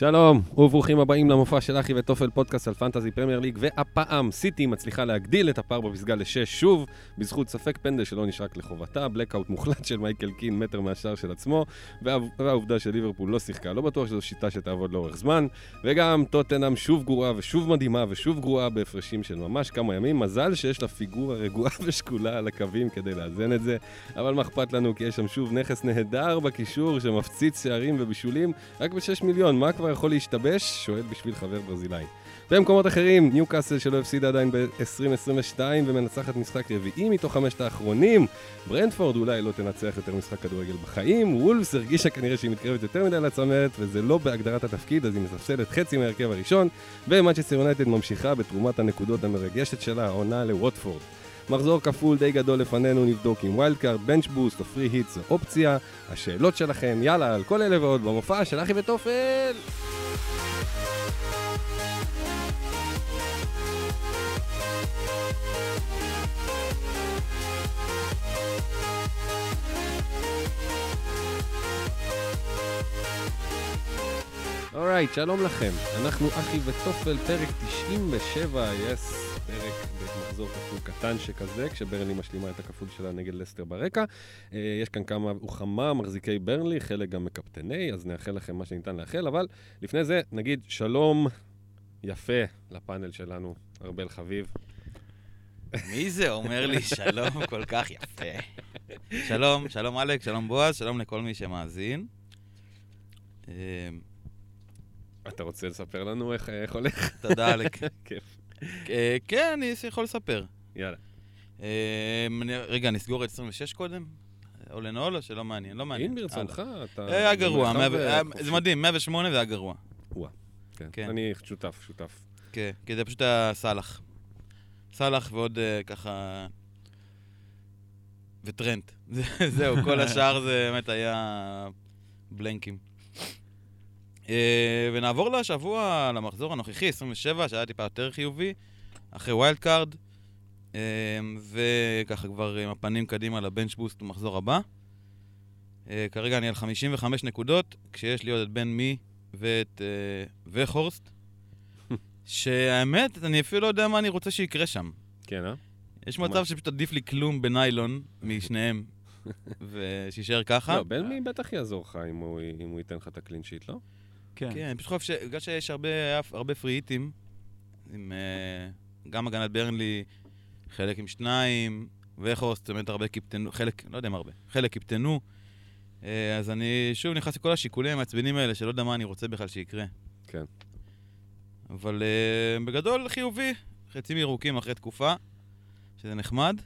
שלום, וברוכים הבאים למופע של אחי וטופל פודקאסט על Fantasy Premier League, והפעם סיטי מצליחה להגדיל את הפער בפסגה לשש שוב, בזכות ספק פנדל שלא נשרק לחובתה, blackout מוחלט של מייקל קין מטר מהשער של עצמו, והעובדה שליברפול לא שיחקה, לא בטוח שזו שיטה שתעבוד לאורך זמן, וגם טוטנאם שוב גרועה ושוב מדהימה ושוב גרועה בהפרשים של ממש כמה ימים, מזל שיש לה פיגורה רגועה ושקולה על הקווים כדי לאזן את זה, אבל מה אכפת לנו כי יש שם שוב נכס נהדר בקישור שמפציץ שערים ובישולים, רק ב-6 מיליון, מה כבר יכול להשתבש? שואל בשביל חבר ברזילאי. במקומות אחרים, ניו קאסל שלא הפסידה עדיין ב-2022 ומנצחת משחק רביעי מתוך חמשת האחרונים. ברנטפורד אולי לא תנצח יותר משחק כדורגל בחיים. וולפס הרגישה כנראה שהיא מתקרבת יותר מדי לצמרת, וזה לא בהגדרת התפקיד, אז היא מספסלת חצי מהרכב הראשון. ומנצ'סטר יונייטד ממשיכה בתרומת הנקודות המרגשת שלה, העונה לווטפורד. מחזור כפול די גדול לפנינו, נבדוק אם wildcard, bench boost או free hit זו אופציה. השאלות שלכם, יאללה, על כל אלה ועוד במופע של אחי וטופל! אורייט, שלום לכם. אנחנו אחי וטופל, פרק 97, יס, פרק במחזור כפול קטן שכזה, כשברנלי משלימה את הכפול שלה נגד לסטר ברקע. אה, יש כאן כמה וכמה מחזיקי ברנלי, חלק גם מקפטני, אז נאחל לכם מה שניתן לאחל, אבל לפני זה נגיד שלום יפה לפאנל שלנו, ארבל חביב. מי זה אומר לי שלום כל כך יפה? שלום, שלום אלכס, שלום בועז, שלום לכל מי שמאזין. אה, אתה רוצה לספר לנו איך, איך הולך? תודה, אלק. כיף. אה, כן, אני יכול לספר. יאללה. אה, רגע, נסגור את 26 קודם? או לנעול או שלא מעניין? לא מעניין. אם ברצונך, אתה... הלאה. היה גרוע, אה. זה מדהים, 108 זה היה גרוע. כן. כן. אני שותף, שותף. כן, כי זה פשוט היה סאלח. סאלח ועוד אה, ככה... וטרנט. זה- זהו, כל השאר זה באמת היה בלנקים. אה, ונעבור לשבוע, למחזור הנוכחי, 27, שהיה טיפה יותר חיובי, אחרי wildcard, אה, וככה כבר עם הפנים קדימה ל bench boost במחזור הבא. אה, כרגע אני על 55 נקודות, כשיש לי עוד את בן מי ואת וחורסט. שהאמת, אני אפילו לא יודע מה אני רוצה שיקרה שם. כן, אה? יש? מצב שפשוט עדיף לי כלום בניילון משניהם, ושישאר ככה. לא, בן מי בטח יעזור לך אם הוא ייתן לך את ה clean sheet, לא? כן. כן, פשוט חושב ש... בגלל שיש הרבה, הרבה פרי היטים, עם אה, גם הגנת ברנלי, חלק עם שניים, וחורסט, באמת הרבה קיפטנו, חלק, לא יודע אם הרבה, חלק קיפטנו. אה, אז אני שוב נכנס לכל השיקולים המעצבנים האלה, שלא יודע מה אני רוצה בכלל שיקרה. כן. אבל אה, בגדול חיובי, חצים ירוקים אחרי תקופה, שזה נחמד.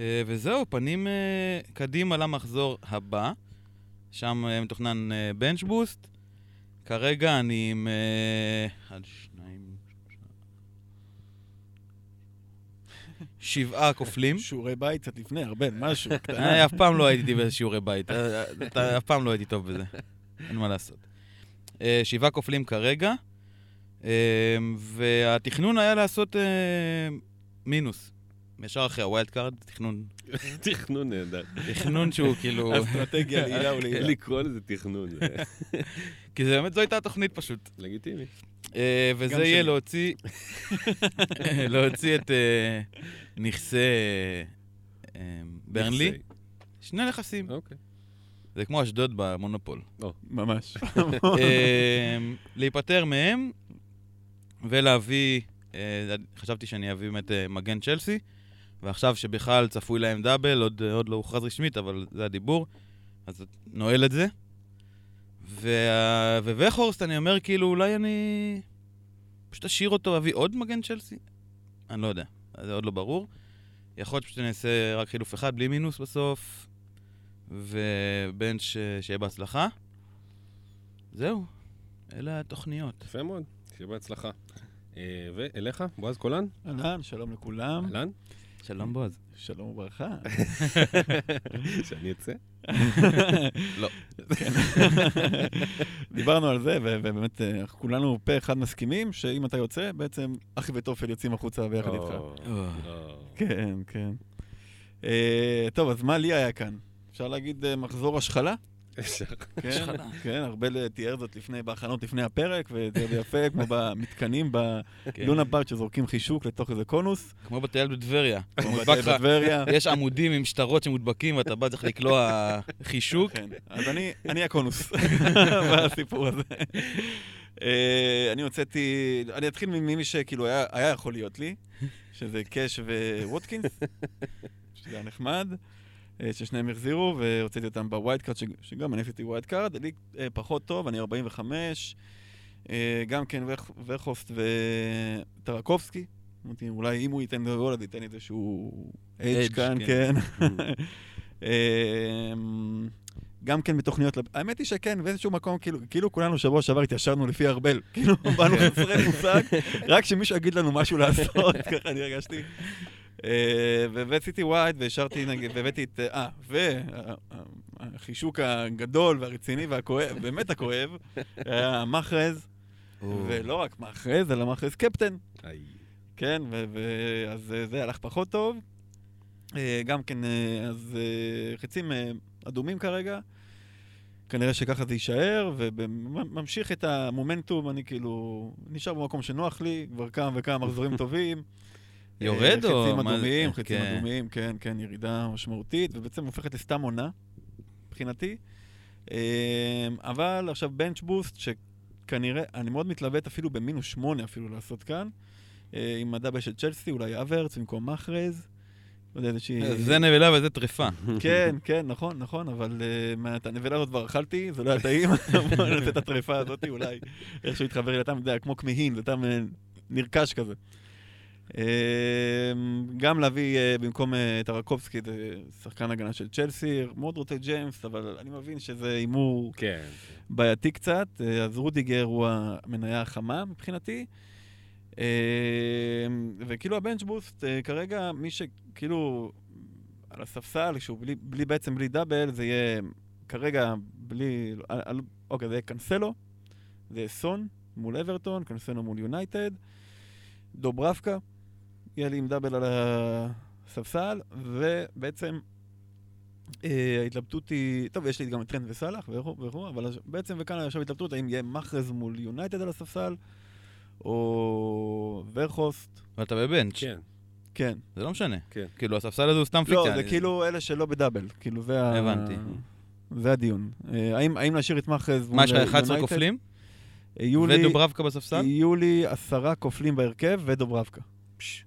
אה, וזהו, פנים אה, קדימה למחזור הבא, שם מתוכנן אה, bench boost. כרגע אני עם... אה, אחד, שניים. שבעה כופלים. שיעורי בית קצת לפני, הרבה, משהו. אני אף פעם לא הייתי בשיעורי בית, אה, אף פעם לא הייתי טוב בזה, אין מה לעשות. אה, שבעה כופלים כרגע, אה, והתכנון היה לעשות אה, מינוס. ישר אחרי ה wildcard, תכנון, תכנון נהדר. תכנון שהוא כאילו... אסטרטגיה לעילה ולעילה. לקרוא לזה תכנון, כי זה באמת, זו הייתה התוכנית פשוט. לגיטימי. אה, וזה יהיה שלי. להוציא... להוציא את אה, נכסי אה, ברנלי. שני נכסים. אוקיי. זה כמו אשדוד במונופול. ממש. אמ, להיפטר מהם ולהביא, אה, חשבתי שאני אביא באמת אה, מגן צ'לסי, ועכשיו שבכלל צפוי להם דאבל, עוד, עוד לא הוכרז רשמית, אבל זה הדיבור, אז נועל את זה. ווחורסט, אני אומר, כאילו, אולי אני פשוט אשאיר אותו ואביא עוד מגן צ'לסי? אני לא יודע, זה עוד לא ברור. יכול להיות שפשוט אני אעשה רק חילוף אחד, בלי מינוס בסוף, ובנץ' ש- שיהיה בהצלחה. זהו, אלה התוכניות. יפה מאוד, שיהיה בהצלחה. אה, ואליך, בועז קולן? אהלן, שלום לכולם. אהלן? שלום בועז. שלום וברכה. שאני אצא? לא. דיברנו על זה, ובאמת אה, אנחנו כולנו פה אחד מסכימים שאם אתה יוצא, בעצם אחי וטופל יוצאים החוצה ביחד איתך. כן, כן. אה, טוב, אז מה לי היה כאן? אפשר להגיד אה, מחזור השחלה? אפשר. כן. כן, ארבל תיאר זאת לפני, בהכנות לפני הפרק, וזה יפה, כמו במתקנים כן. בלונה פארק שזורקים חישוק לתוך איזה קונוס. כמו בטייל בטבריה. כמו לך- בטבריה. יש עמודים עם שטרות שמודבקים, ואתה בא, צריך לקלוע חישוק. כן, אז אני, אני הקונוס בסיפור הזה. אה, אני הוצאתי, אני אתחיל ממי שכאילו היה, יכול להיות לי, שזה קאש וווטקינס, שזה היה נחמד, אה, ששניהם החזירו, והוצאתי אותם ב wildcard, שג- שגם אני עשיתי wildcard, לי אה, פחות טוב, אני 45, אה, גם כן וחורסט וטרקובסקי. אמרתי, אולי אם הוא ייתן לי גול, אז ייתן לי איזשהו edge כאן, כן. כן. אמ, גם כן בתוכניות, האמת היא שכן, באיזשהו מקום, כאילו, כאילו כולנו שבוע שעבר התיישרנו לפי ארבל. כאילו, באנו חסרי מושג, רק שמישהו יגיד לנו משהו לעשות, ככה אני הרגשתי. אה, ועשיתי ווייד והשארתי, נגיד, והבאתי את, אה, והחישוק הגדול והרציני והכואב, באמת הכואב, היה מחרז, ולא רק מחרז, אלא מחרז קפטן. כן, אז אה, זה הלך פחות טוב. אה, גם כן, אז חצים אדומים כרגע. כנראה שככה זה יישאר, וממשיך את המומנטום, אני כאילו נשאר במקום שנוח לי, כבר כמה וכמה מחזורים טובים. יורד אה, או חצים? אדומים, חצים כן. אדומים, כן, כן, ירידה משמעותית, ובעצם הופכת לסתם עונה, מבחינתי. אה, אבל עכשיו בנץ' בוסט, שכנראה, אני מאוד מתלבט אפילו במינוס שמונה אפילו לעשות כאן, אה, עם הדאבל של צ'לסי, אולי אברץ במקום מחרז. לא יודע, איזושהי... זה נבלה וזה טרפה. כן, כן, נכון, נכון, אבל אה, את הנבלה הזאת כבר אכלתי, זה לא היה טעים, בוא נעשה את הטרפה הזאת אולי, איכשהו יתחבר לי, אתה יודע, כמו כמהין, זה טעם אה, נרכש כזה. אה, גם להביא אה, במקום אה, טרקובסקי, זה שחקן הגנה של צ'לסי, מאוד רוצה ג'יימס, אבל אני מבין שזה הימור כן. בעייתי קצת, אה, אז רודיגר הוא המניה החמה מבחינתי. אה, וכאילו ה bench boost, כרגע מי שכאילו על הספסל, שהוא בלי, בלי בעצם בלי double, זה יהיה כרגע בלי, אוקיי, זה יהיה קנסלו, זה יהיה סון מול אברטון, קנסלו מול יונייטד, דוברבקה, יהיה לי עם double על הספסל, ובעצם אה, ההתלבטות היא, טוב, יש לי גם את טרנד וסאלח וכו' וכו', אבל בעצם וכאן עכשיו התלבטות, האם יהיה מחרז מול יונייטד על הספסל, או וחורסט, ואתה ב bench. כן. כן. זה לא משנה. כן. כאילו, הספסל הזה הוא סתם פיקציה. לא, זה אני- כאילו אלה שלא בדאבל, כאילו זה ה... הבנתי. זה הדיון. אה, האם, האם להשאיר את מחרז מה, יש לך 11 יונייטד? כופלים? יהיו לי- ודוברבקה בספסל? יהיו לי עשרה כופלים בהרכב ודוברבקה. פש, שיחוק.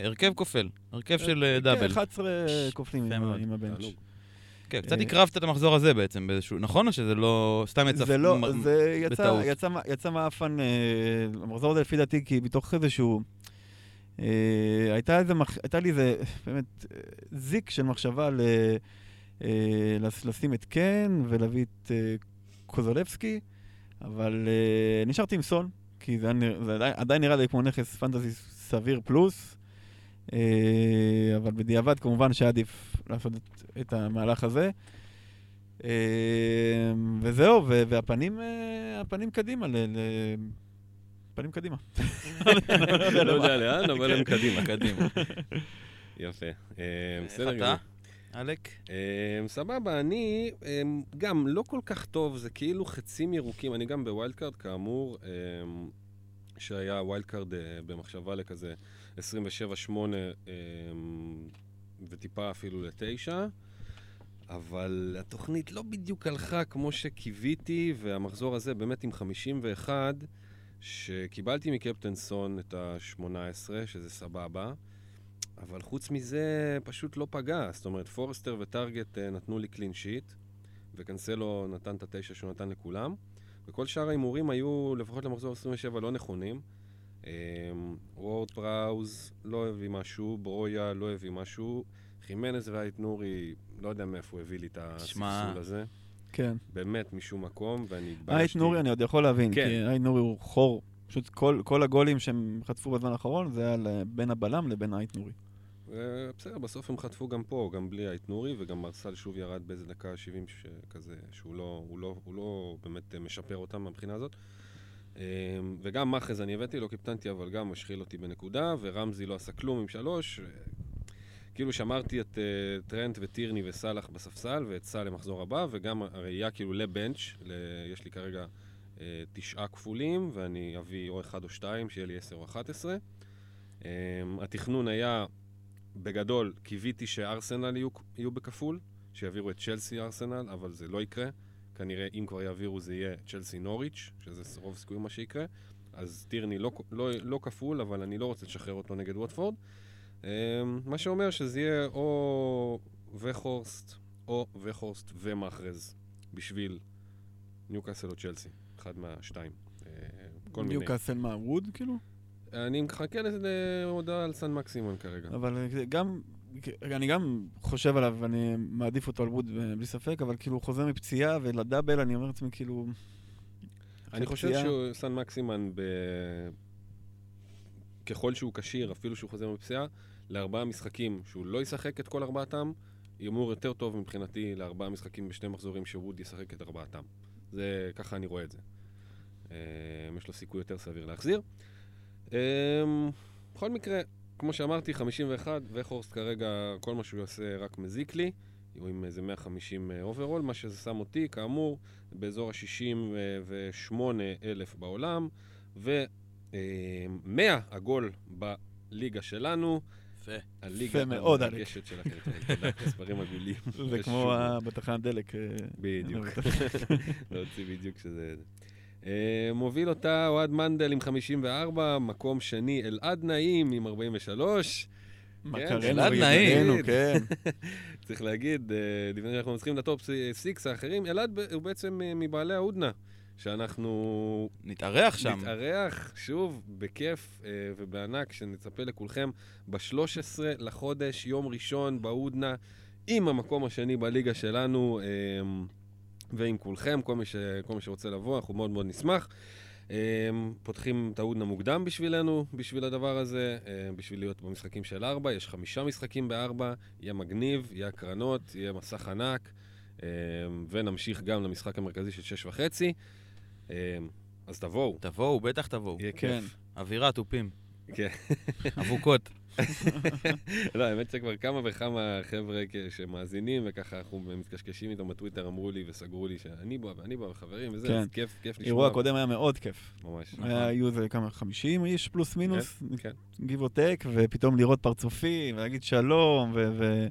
כן, הרכב כופל. הרכב של אה, דאבל. כן, 11 כופלים עם הבנץ'. כן, קצת אה, הקרבת את המחזור הזה בעצם באיזשהו... נכון או שזה לא... סתם יצא... זה לא, זה יצא, מאפן, אה, המחזור הזה לפי דעתי, כי מתוך איזשהו... הייתה, איזה. הייתה לי איזה, באמת, זיק של מחשבה ל... לשים את קן ולהביא את קוזולבסקי, אבל נשארתי עם סון, כי זה, עדיין, נראה לי כמו נכס פנטזי סביר פלוס, אבל בדיעבד כמובן שהיה עדיף לעשות את, את המהלך הזה. אה, וזהו, והפנים אה, הפנים קדימה, פנים קדימה. לא יודע לאן, אבל הם קדימה. קדימה. יפה. אה, איך בסדר אתה? גמור. אה, סבבה, אני אה, גם לא כל כך טוב, זה כאילו חצים ירוקים. אני גם ב wildcard, כאמור, אה, שהיה wildcard אה, במחשבה לכזה 27-8 אה, וטיפה אפילו לתשע. אבל התוכנית לא בדיוק הלכה כמו שקיוויתי, והמחזור הזה באמת עם 51, שקיבלתי מקפטן סון את ה-18, שזה סבבה, אבל חוץ מזה פשוט לא פגע. זאת אומרת, פורסטר וטארגט אה, נתנו לי clean sheet, וקנסלו נתן את התשע שהוא נתן לכולם, וכל שאר ההימורים היו, לפחות למחזור 27, לא נכונים. אה, וורד פראוז לא הביא משהו, ברויה לא הביא משהו, חימנז ואית נורי, לא יודע מאיפה הוא הביא לי את הספסול הזה. כן. באמת משום מקום, ואני התביישתי. אייט נורי אני עוד יכול להבין, כן. כי אייט נורי הוא חור. פשוט כל, כל הגולים שהם חטפו בזמן האחרון זה היה בין הבלם לבין אייט נורי. אה, בסדר, בסוף הם חטפו גם פה, גם בלי האית נורי, וגם מרסל שוב ירד באיזה דקה 70 כזה, שהוא לא, הוא לא, הוא לא באמת משפר אותם מהבחינה הזאת. אה, וגם מאחז אני הבאתי, לא קיפטנתי, אבל גם השחיל אותי בנקודה, ורמזי לא עשה כלום עם שלוש. כאילו שמרתי את uh, טרנט וטירני וסאלח בספסל, ואת סאל למחזור הבא, וגם הראייה כאילו לבנץ', ל... יש לי כרגע uh, תשעה כפולים, ואני אביא או אחד או שתיים, שיהיה לי עשר או אחת עשרה. Um, התכנון היה, בגדול, קיוויתי שארסנל יהיו, יהיו בכפול, שיעבירו את צ'לסי ארסנל, אבל זה לא יקרה. כנראה, אם כבר יעבירו, זה יהיה צ'לסי נוריץ', שזה רוב סיכויים מה שיקרה. אז טירני לא, לא, לא כפול, אבל אני לא רוצה לשחרר אותו נגד ווטפורד. Um, מה שאומר שזה יהיה או וחורסט, או וחורסט ומאחרז, בשביל ניוקאסל או צ'לסי, אחד מהשתיים. Uh, כל מיני. ניוקאסל מה, ווד כאילו? אני מחכה להודעה על סן מקסימון כרגע. אבל אה, גם, אני גם חושב עליו, ואני מעדיף אותו על ווד אה, בלי ספק, אבל כאילו הוא חוזר מפציעה, ולדאבל אני אומר לעצמי כאילו... אני חושב פציעה. שסן מקסימן, ב... ככל שהוא כשיר, אפילו שהוא חוזר מפציעה, לארבעה משחקים שהוא לא ישחק את כל ארבעתם, יאמור יותר טוב מבחינתי לארבעה משחקים בשני מחזורים שוורד ישחק את ארבעתם. זה, ככה אני רואה את זה. אה, יש לו סיכוי יותר סביר להחזיר. אה, בכל מקרה, כמו שאמרתי, 51, וחורסט כרגע, כל מה שהוא יעשה רק מזיק לי. הוא עם איזה 150 overall, מה שזה שם אותי, כאמור, באזור ה-68 אלף בעולם, ו-100 עגול בליגה שלנו. יפה. הליגה מאוד. המרגשת שלכם. תודה, מספרים עגולים. זה כמו בתחנת דלק. אה, בדיוק. להוציא בדיוק שזה... אה, מוביל אותה אוהד מנדל עם 54, מקום שני אלעד נעים עם 43. מכרנו אלעד נעים. וידידנו, כן. צריך להגיד, אה, לפני שאנחנו מצליחים לטופ סיקס האחרים, אלעד הוא בעצם אה, מבעלי ההודנה, שאנחנו נתארח שם. נתארח שוב בכיף ובענק, שנצפה לכולכם ב-13 לחודש, יום ראשון בהודנה, עם המקום השני בליגה שלנו, ועם כולכם, כל מי, ש, כל מי שרוצה לבוא, אנחנו מאוד מאוד נשמח. אה, פותחים את ההודנה מוקדם בשבילנו, בשביל הדבר הזה, אה, בשביל להיות במשחקים של ארבע. יש חמישה משחקים בארבע, יהיה מגניב, יהיה הקרנות, יהיה מסך ענק, אה, ונמשיך גם למשחק המרכזי של שש וחצי. אה, אז תבואו, תבואו, בטח תבואו. יהיה כן. כיף. אווירה, תופים. כן. אבוקות. לא, האמת שכבר כמה וכמה חבר'ה שמאזינים, וככה אנחנו מתקשקשים איתם בטוויטר, אמרו לי וסגרו לי שאני בא ואני בא וחברים וזה, כן. אז כיף, כיף לשמוע. אירוע קודם היה מאוד כיף. ממש. היה- היו איזה כמה, 50 איש פלוס מינוס, כן. give or take, ופתאום לראות פרצופים, ולהגיד שלום, ו... ו...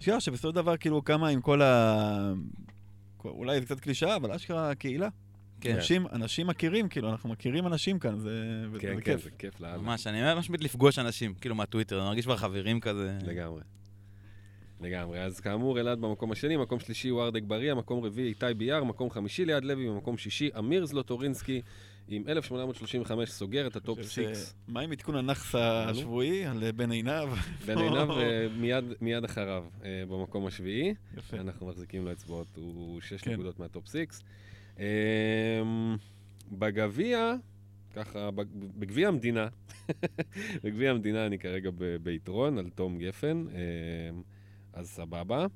אשכרה שבסופו של דבר, כאילו, כמה עם כל ה... אולי זה קצת קלישאה, אבל אשכרה קהילה. כן. אנשים, אנשים מכירים, כאילו, אנחנו מכירים אנשים כאן, זה, כן, זה כן, כיף. זה כיף ממש, אני ממש מת לפגוש אנשים, כאילו, מהטוויטר, אני מרגיש כבר חברים כזה. לגמרי. לגמרי. אז כאמור, אלעד במקום השני, מקום שלישי הוא ארדק בריא, מקום רביעי איתי ביאר, מקום חמישי ליד לוי, ומקום שישי אמיר זלוטורינסקי. עם 1835 סוגר את ה top six. מה עם עדכון הנכס השבועי על אה, בן עינב? בן עינב אה, מיד אחריו אה, במקום השביעי. יפה. אנחנו מחזיקים לו אצבעות, הוא שש כן. נקודות מה top six. בגביע, ככה, בג- בגביע המדינה, בגביע המדינה אני כרגע ביתרון על תום גפן, אמ, אז סבבה.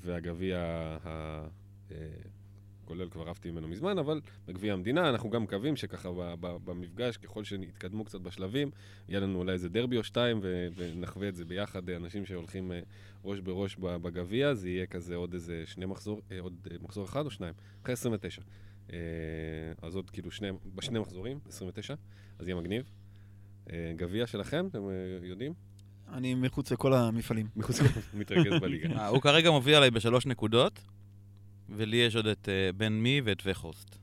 והגביע ה... כולל כבר עפתי ממנו מזמן, אבל בגביע המדינה אנחנו גם מקווים שככה במפגש, ככל שנתקדמו קצת בשלבים, יהיה לנו אולי איזה דרבי או שתיים ונחווה את זה ביחד, אה, אנשים שהולכים אה, ראש בראש בגביע, זה יהיה כזה עוד איזה שני מחזור, אה, עוד מחזור אחד או שניים? אחרי 29. אה, אז עוד כאילו שני, בשני מחזורים, 29, אז יהיה מגניב. גביע שלכם, אתם יודעים? אני מחוץ לכל המפעלים. מחוץ מתרכז בליגה. הוא כרגע מוביל עליי בשלוש נקודות, ולי יש עוד את אה, בן מי ואת וחורסט.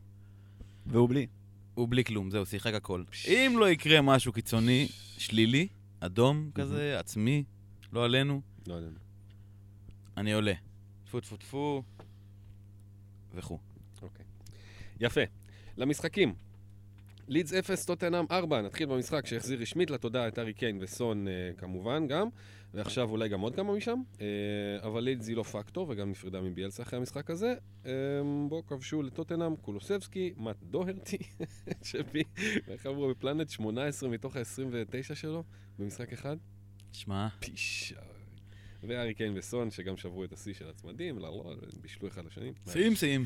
והוא בלי. הוא בלי כלום, זהו, שיחק הכל. אם לא יקרה משהו קיצוני, שלילי, אדום כזה, עצמי, לא עלינו, לא יודע. אני עולה. טפו טפו טפו, וכו'. אוקיי. יפה. למשחקים. לידס 0, טוטנאם 4, נתחיל במשחק שהחזיר רשמית לתודעה את ארי קיין וסון אה, כמובן גם, ועכשיו אולי גם עוד כמה משם, אה, אבל לידס היא לא פקטור וגם נפרדה מביאלסה אחרי המשחק הזה. אה, בואו כבשו לטוטנאם קולוסבסקי, מאט דוהרטי, שבי, איך אמרו בפלנט 18 מתוך ה-29 שלו במשחק אחד. שמע, פיש. וארי קיין וסון, שגם שברו את השיא של הצמדים, לא, לא, בישלו אחד לשני. שיאים שיאים.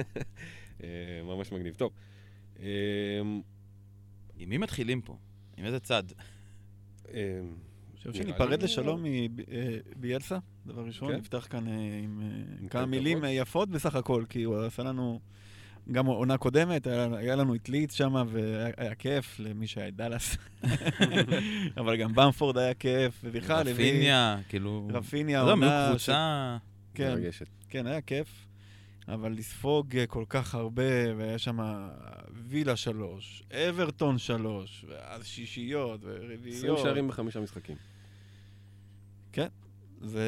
ממש מגניב. טוב. אה, עם מי מתחילים פה? עם איזה צד? אה, חושב שניפרד לשלום מביאלסה, דבר ראשון, כן. נפתח כאן אה, עם אה, עם כמה מילים. אה, יפות בסך הכל, כי הוא עשה לנו גם עונה קודמת, היה לנו את ליץ שם, והיה היה כיף למי שהיה את דאלאס. אבל גם במפורד היה כיף, ובכלל. רפיניה, כאילו... רפיניה, לא, עונה... קבוצה... כן, מרגשת. כן, היה כיף. אבל לספוג אה, כל כך הרבה, והיה שם וילה שלוש, אברטון שלוש, ואז שישיות 20 ורביעיות. שערים בחמישה משחקים. זה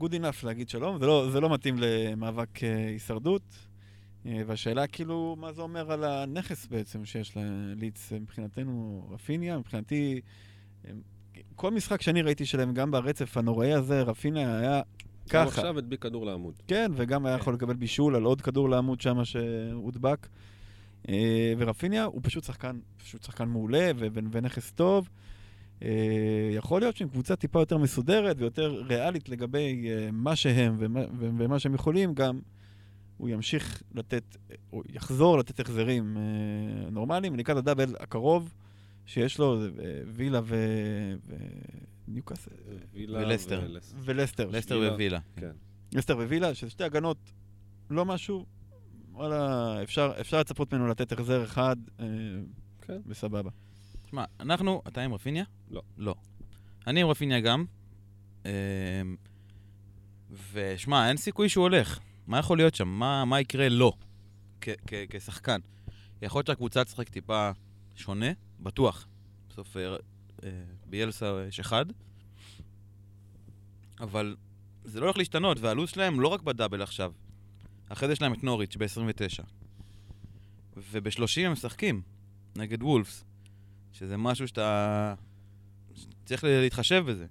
good enough להגיד שלום, זה לא, זה לא מתאים למאבק אה, הישרדות. אה, והשאלה כאילו, מה זה אומר על הנכס בעצם שיש לליץ מבחינתנו, רפיניה, מבחינתי, כל משחק שאני ראיתי שלהם, גם ברצף הנוראי הזה, רפיניה היה ככה. עכשיו הדביק כדור לעמוד. כן, וגם היה. יכול לקבל בישול על עוד כדור לעמוד שם שהודבק. אה, ורפיניה הוא פשוט שחקן, פשוט שחקן מעולה ו- ו- ונכס טוב. אה, יכול להיות שעם קבוצה טיפה יותר מסודרת ויותר ריאלית לגבי אה, מה שהם ומה, ו- ומה שהם יכולים, גם הוא ימשיך לתת, הוא יחזור לתת החזרים נורמליים. לקראת הדאבל הקרוב שיש לו, זה וילה ו- וניוקאסל וילה ולסטר. ולס- ולסטר. לסטר וילה. ווילה. כן. לסטר ווילה, שזה שתי הגנות לא משהו, וואלה, אפשר, אפשר לצפות ממנו לתת החזר אחד, אה, כן. וסבבה. שמע, אנחנו, אתה עם רפיניה? לא. לא. אני עם רפיניה גם. אמ, ושמע, אין סיכוי שהוא הולך. מה יכול להיות שם? מה, מה יקרה לו כשחקן? יכול להיות שהקבוצה תשחק טיפה שונה, בטוח. בסוף אה, אה, ביאלסה יש אחד. אבל זה לא הולך להשתנות, והלו"ז שלהם לא רק בדאבל עכשיו. אחרי זה יש להם את נוריץ' ב-29. וב-30 הם משחקים נגד וולפס. שזה משהו שאתה... צריך להתחשב בזה.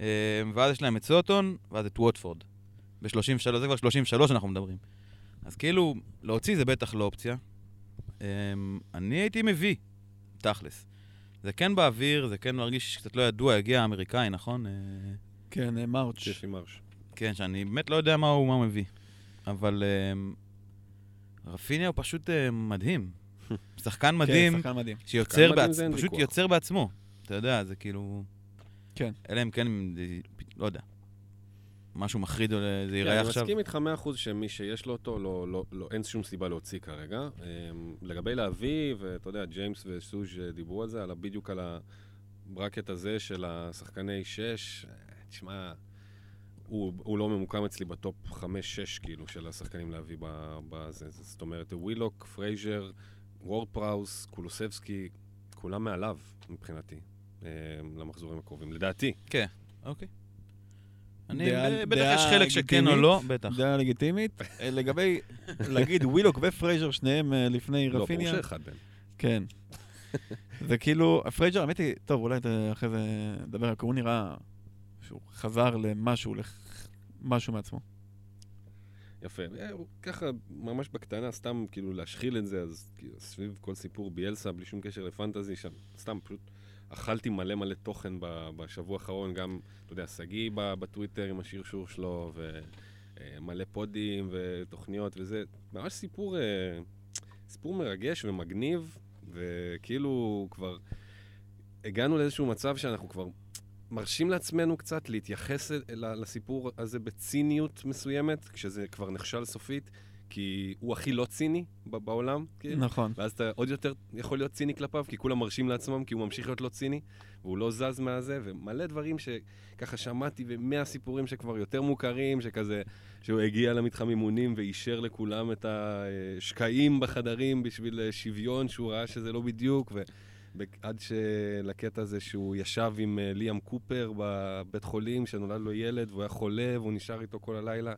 אה, ואז יש להם את סוטון, ואז את ווטפורד. ב-33, זה כבר 33 אנחנו מדברים. אז כאילו, להוציא זה בטח לא אופציה. אה, אני הייתי מביא, תכלס. זה כן באוויר, זה כן מרגיש קצת לא ידוע, הגיע האמריקאי, נכון? אה, כן, אה, מרץ'. ג'פי מרש. כן, שאני באמת לא יודע מה הוא, מה הוא מביא. אבל אה, רפיניה הוא פשוט אה, מדהים. שחקן מדהים. כן, שחקן מדהים. שיוצר מדהים בעצ... זה אין פשוט ויכוח. יוצר בעצמו. אתה יודע, זה כאילו... כן. אלא אם כן, לא יודע. משהו מחריד, זה ייראה כן, אני עכשיו. מסכים איתך 100% שמי שיש לו אותו, לא, לא, לא, אין שום סיבה להוציא כרגע. אמ, לגבי להביא, ואתה יודע, ג'יימס וסוז' דיברו על זה, על, בדיוק על ה bracket הזה של השחקני 6. תשמע, הוא, הוא לא ממוקם אצלי ב top 5-6, כאילו, של השחקנים להביא בזה. זאת אומרת, ווילוק, פרייזר, וורד פראוס, קולוסבסקי, כולם מעליו, מבחינתי, אמ, למחזורים הקרובים. לדעתי. אוקיי. אני, דעה- בטח דעה יש חלק שכן או. לא, בטח. דעה לגיטימית. אה, לגבי, להגיד ווילוק ופרייזר, שניהם אה, לפני לא, ברור רפיניה. שאחד מהם. כן. זה כאילו, פרייזר, האמת היא, טוב, אולי אחרי זה נדבר על הוא נראה שהוא חזר למשהו, למשהו מעצמו. יפה. אה, ככה, ממש בקטנה, סתם כאילו להשחיל את זה, אז כאילו, סביב כל סיפור ביאלסה, בלי שום קשר לפנטזי, שם, סתם פשוט אכלתי מלא מלא תוכן בשבוע האחרון, גם, אתה יודע, שגיא בטוויטר עם השרשור שלו, ומלא פודים ותוכניות וזה, ממש סיפור, אה, סיפור מרגש ומגניב, וכאילו כבר הגענו לאיזשהו מצב שאנחנו כבר מרשים לעצמנו קצת להתייחס לסיפור הזה בציניות מסוימת, כשזה כבר נכשל סופית, כי הוא הכי לא ציני בעולם, כאילו. נכון. ואז אתה עוד יותר יכול להיות ציני כלפיו, כי כולם מרשים לעצמם, כי הוא ממשיך להיות לא ציני, והוא לא זז מהזה, ומלא דברים שככה שמעתי, ומאה סיפורים שכבר יותר מוכרים, שכזה, שהוא הגיע למתחם אימונים ואישר לכולם את השקעים בחדרים בשביל שוויון, שהוא ראה שזה לא בדיוק, ו... עד שלקטע הזה שהוא ישב עם אה, ליאם קופר בבית חולים, שנולד לו ילד, והוא היה חולה, והוא נשאר איתו כל הלילה.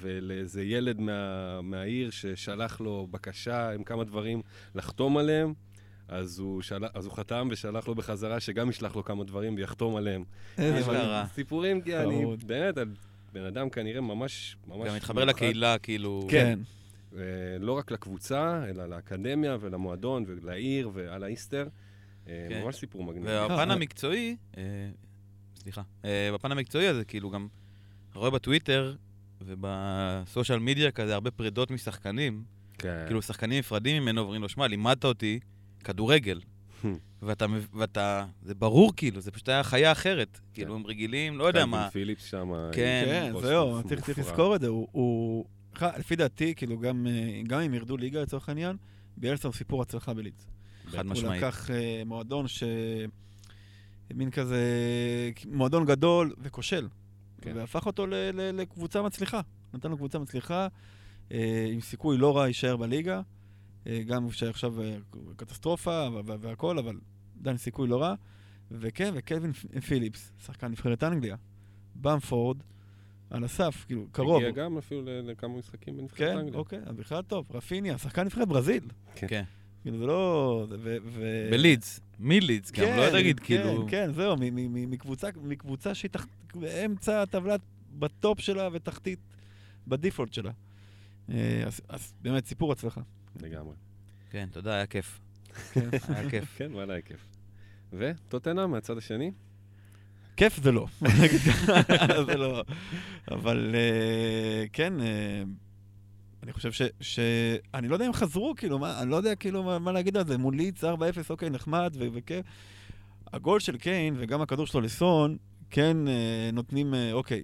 ולאיזה ילד מה, מהעיר ששלח לו בקשה עם כמה דברים לחתום עליהם, אז הוא, של... אז הוא חתם ושלח לו בחזרה שגם ישלח לו כמה דברים ויחתום עליהם. איזה. רע. סיפורים, כי אני. באמת, בן אדם כנראה ממש, ממש... גם מתחבר מיוחד. לקהילה, כאילו... כן. אה, לא רק לקבוצה, אלא לאקדמיה ולמועדון ולעיר ועל האיסטר. אה, כן. ממש סיפור מגניב. והפן אה, המקצועי, אה, סליחה, אה, בפן המקצועי הזה, כאילו גם, אתה רואה בטוויטר ובסושיאל מדיה כזה הרבה פרידות משחקנים, כן. כאילו שחקנים נפרדים ממנו אומרים לו, שמע, לימדת אותי כדורגל. ואתה, ואתה, זה ברור כאילו, זה פשוט היה חיה אחרת. כאילו, הם רגילים, לא יודע קלווין מה. פיליפס שם. כן, כן, ראש זהו. צריך צריך לזכור את זה. הוא- הוא... לפי דעתי, כאילו, גם אה, גם אם ירדו ליגה לצורך העניין, ביאלסה הוא סיפור הצלחה בלידס. חד הוא משמעית. לקח אה, מועדון ש... מין כזה... מועדון גדול וכושל. כן. והפך אותו ל- ל- לקבוצה מצליחה. נתן לו קבוצה מצליחה, אה, עם סיכוי לא רע להישאר בליגה. אה, גם שעכשיו אה, קטסטרופה וה- וה- והכל, אבל עדיין סיכוי לא רע. וכן, וקווין פיליפס, שחקן נבחרת אנגליה. במפורד, על הסף, כאילו, קרוב. הגיע גם אפילו ל- לכמה משחקים בנבחרת כן, אנגליה. אוקיי, אז בכלל טוב. רפיניה, שחקן נבחרת ברזיל. כן. כאילו, זה לא... ו- ו- בלידס, מלידס גם, לא כן, כאילו... כן, זהו, מ- מ- מ- מקבוצה, מקבוצה שהיא תח... באמצע הטבלה, בטופ שלה ותחתית בדיפולט שלה. אה, אז, באמת, סיפור הצלחה. לגמרי. כן, תודה, היה כיף. כן. היה כיף. כן, וואלה, היה כיף. וטוטנה מהצד השני? כיף זה לא, נגיד זה לא. אבל אה, כן, אה, אני חושב ש, ש... אני לא יודע אם חזרו, כאילו, מה, אני לא יודע כאילו מה, מה להגיד על זה. מול לידס 4-0, אוקיי, נחמד וכיף. הגול של קיין וגם הכדור שלו לסון, כן אה, נותנים, אה, אוקיי,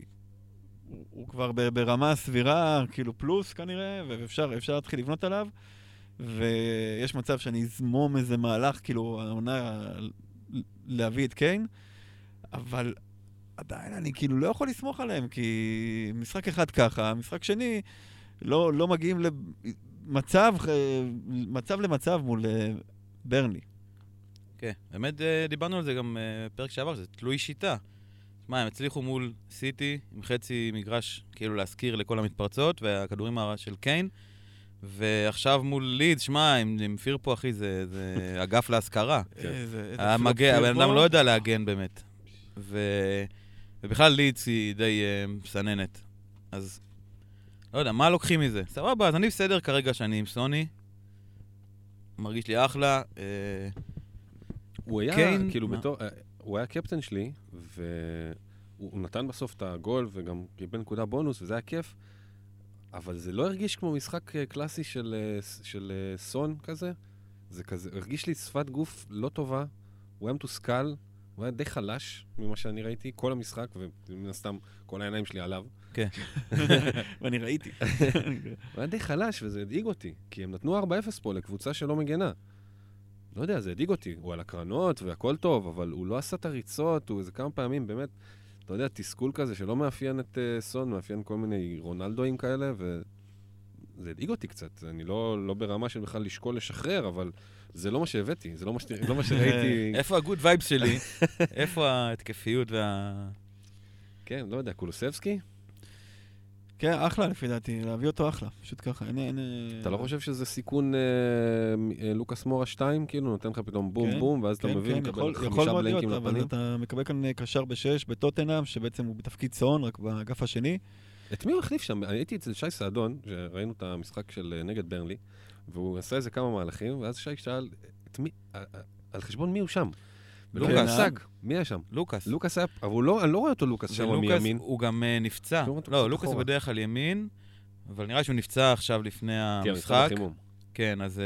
הוא, הוא כבר ב- ברמה סבירה, כאילו פלוס כנראה, ואפשר אפשר להתחיל לבנות עליו. ויש מצב שאני אזמום איזה מהלך, כאילו, העונה להביא את קיין. אבל עדיין אני כאילו לא יכול לסמוך עליהם, כי משחק אחד ככה, משחק שני, לא, לא מגיעים למצב, אה, מצב למצב מול אה, ברנלי. כן, באמת אה, דיברנו על זה גם אה, פרק שעבר, שזה תלוי שיטה. שמע, הם הצליחו מול סיטי עם חצי מגרש, כאילו להזכיר לכל המתפרצות, והכדורים הרע של קיין. ועכשיו מול לידס, שמע, עם, עם פירפו, אחי, זה, זה אגף להשכרה. המגן, הבן אדם. לא יודע להגן באמת. ו... ובכלל לידס היא די uh, מסננת. אז לא יודע, מה לוקחים מזה? סבבה, אז אני בסדר כרגע שאני עם סוני. מרגיש לי אחלה. אה, הוא היה, קיין, כאילו, מה? בתור... אה, הוא היה קפטן שלי, והוא נתן בסוף את הגול וגם קיבל נקודה בונוס, וזה היה כיף, אבל זה לא הרגיש כמו משחק אה, קלאסי של, של סון כזה. זה כזה, הרגיש לי שפת גוף לא טובה, הוא היה מתוסכל, הוא היה די חלש ממה שאני ראיתי, כל המשחק, ומן הסתם כל העיניים שלי עליו. ואני ראיתי. הוא היה די חלש, וזה הדאיג אותי, כי הם נתנו 4-0 פה לקבוצה שלא מגנה. לא יודע, זה הדאיג אותי. הוא על הקרנות והכל טוב, אבל הוא לא עשה את הריצות, הוא איזה כמה פעמים באמת, אתה יודע, תסכול כזה שלא מאפיין את uh, סון, מאפיין כל מיני רונלדואים כאלה, וזה הדאיג אותי קצת. אני לא, לא ברמה של בכלל לשקול לשחרר, אבל זה לא מה שהבאתי, זה לא מה, ש... לא מה שראיתי. איפה ה good vibes שלי? איפה ההתקפיות וה... כן, לא יודע, קולוסבסקי? כן, אחלה לפי דעתי, להביא אותו אחלה, פשוט ככה, אין... אין- אתה לא חושב שזה סיכון אה, אה, לוקאס מורה 2, כאילו, נותן לך פתאום בום כן, בום, ואז אתה כן, מבין, כן, מקבל יכול, יכול חמישה להיות, בלנקים אבל לפנים? אתה מקבל כאן אה, קשר בשש בטוטנאם, שבעצם הוא בתפקיד סון, רק באגף השני. את מי הוא החליף שם? אני הייתי אצל שי סעדון, שראינו את המשחק של אה, נגד ברנלי, והוא עשה איזה כמה מהלכים, ואז שי שאל, מי, אה, אה, על חשבון מי הוא שם? אה? מושג, מי היה שם? לוקאס. לוקאס היה, אבל הוא לא, אני לא רואה אותו לוקאס שם מימין. הוא גם אה, נפצע. לא לא, לוקאס הוא. בדרך כלל ימין, אבל נראה שהוא נפצע עכשיו לפני כן, המשחק. כן, אז אה,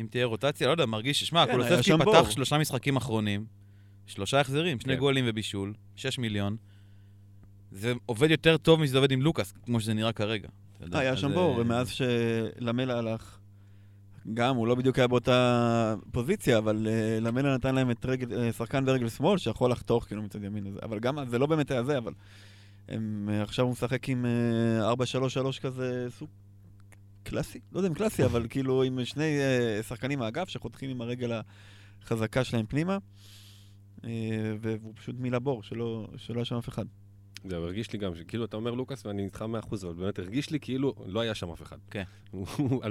אם תהיה רוטציה, לא יודע, מרגיש, שמע, כן, קולוסבסקי שם פתח בור. שלושה משחקים אחרונים, שלושה החזרים, שני כן. גולים ובישול, שש מיליון. זה עובד יותר טוב משזה עובד עם לוקאס, כמו שזה נראה כרגע. יודע, היה שם אה, בור, ומאז שלמלה הלך, גם, הוא לא בדיוק היה באותה פוזיציה, אבל אה, למלה נתן להם את רגל, אה, שחקן ברגל שמאל, שיכול לחתוך כאילו מצד ימין הזה. אבל גם, זה לא באמת היה זה, אבל הם, אה, עכשיו הוא משחק עם אה, 4-3-3 כזה, סוג קלאסי? לא יודע אם קלאסי, אבל כאילו עם שני אה, שחקנים מהאגף שחותכים עם הרגל החזקה שלהם פנימה. אה, והוא פשוט מילא בור, שלא היה שם אף אחד. זהו, הרגיש לי גם, כאילו אתה אומר לוקאס ואני איתך מאה אחוז, אבל באמת הרגיש לי כאילו לא היה שם אף אחד. כן.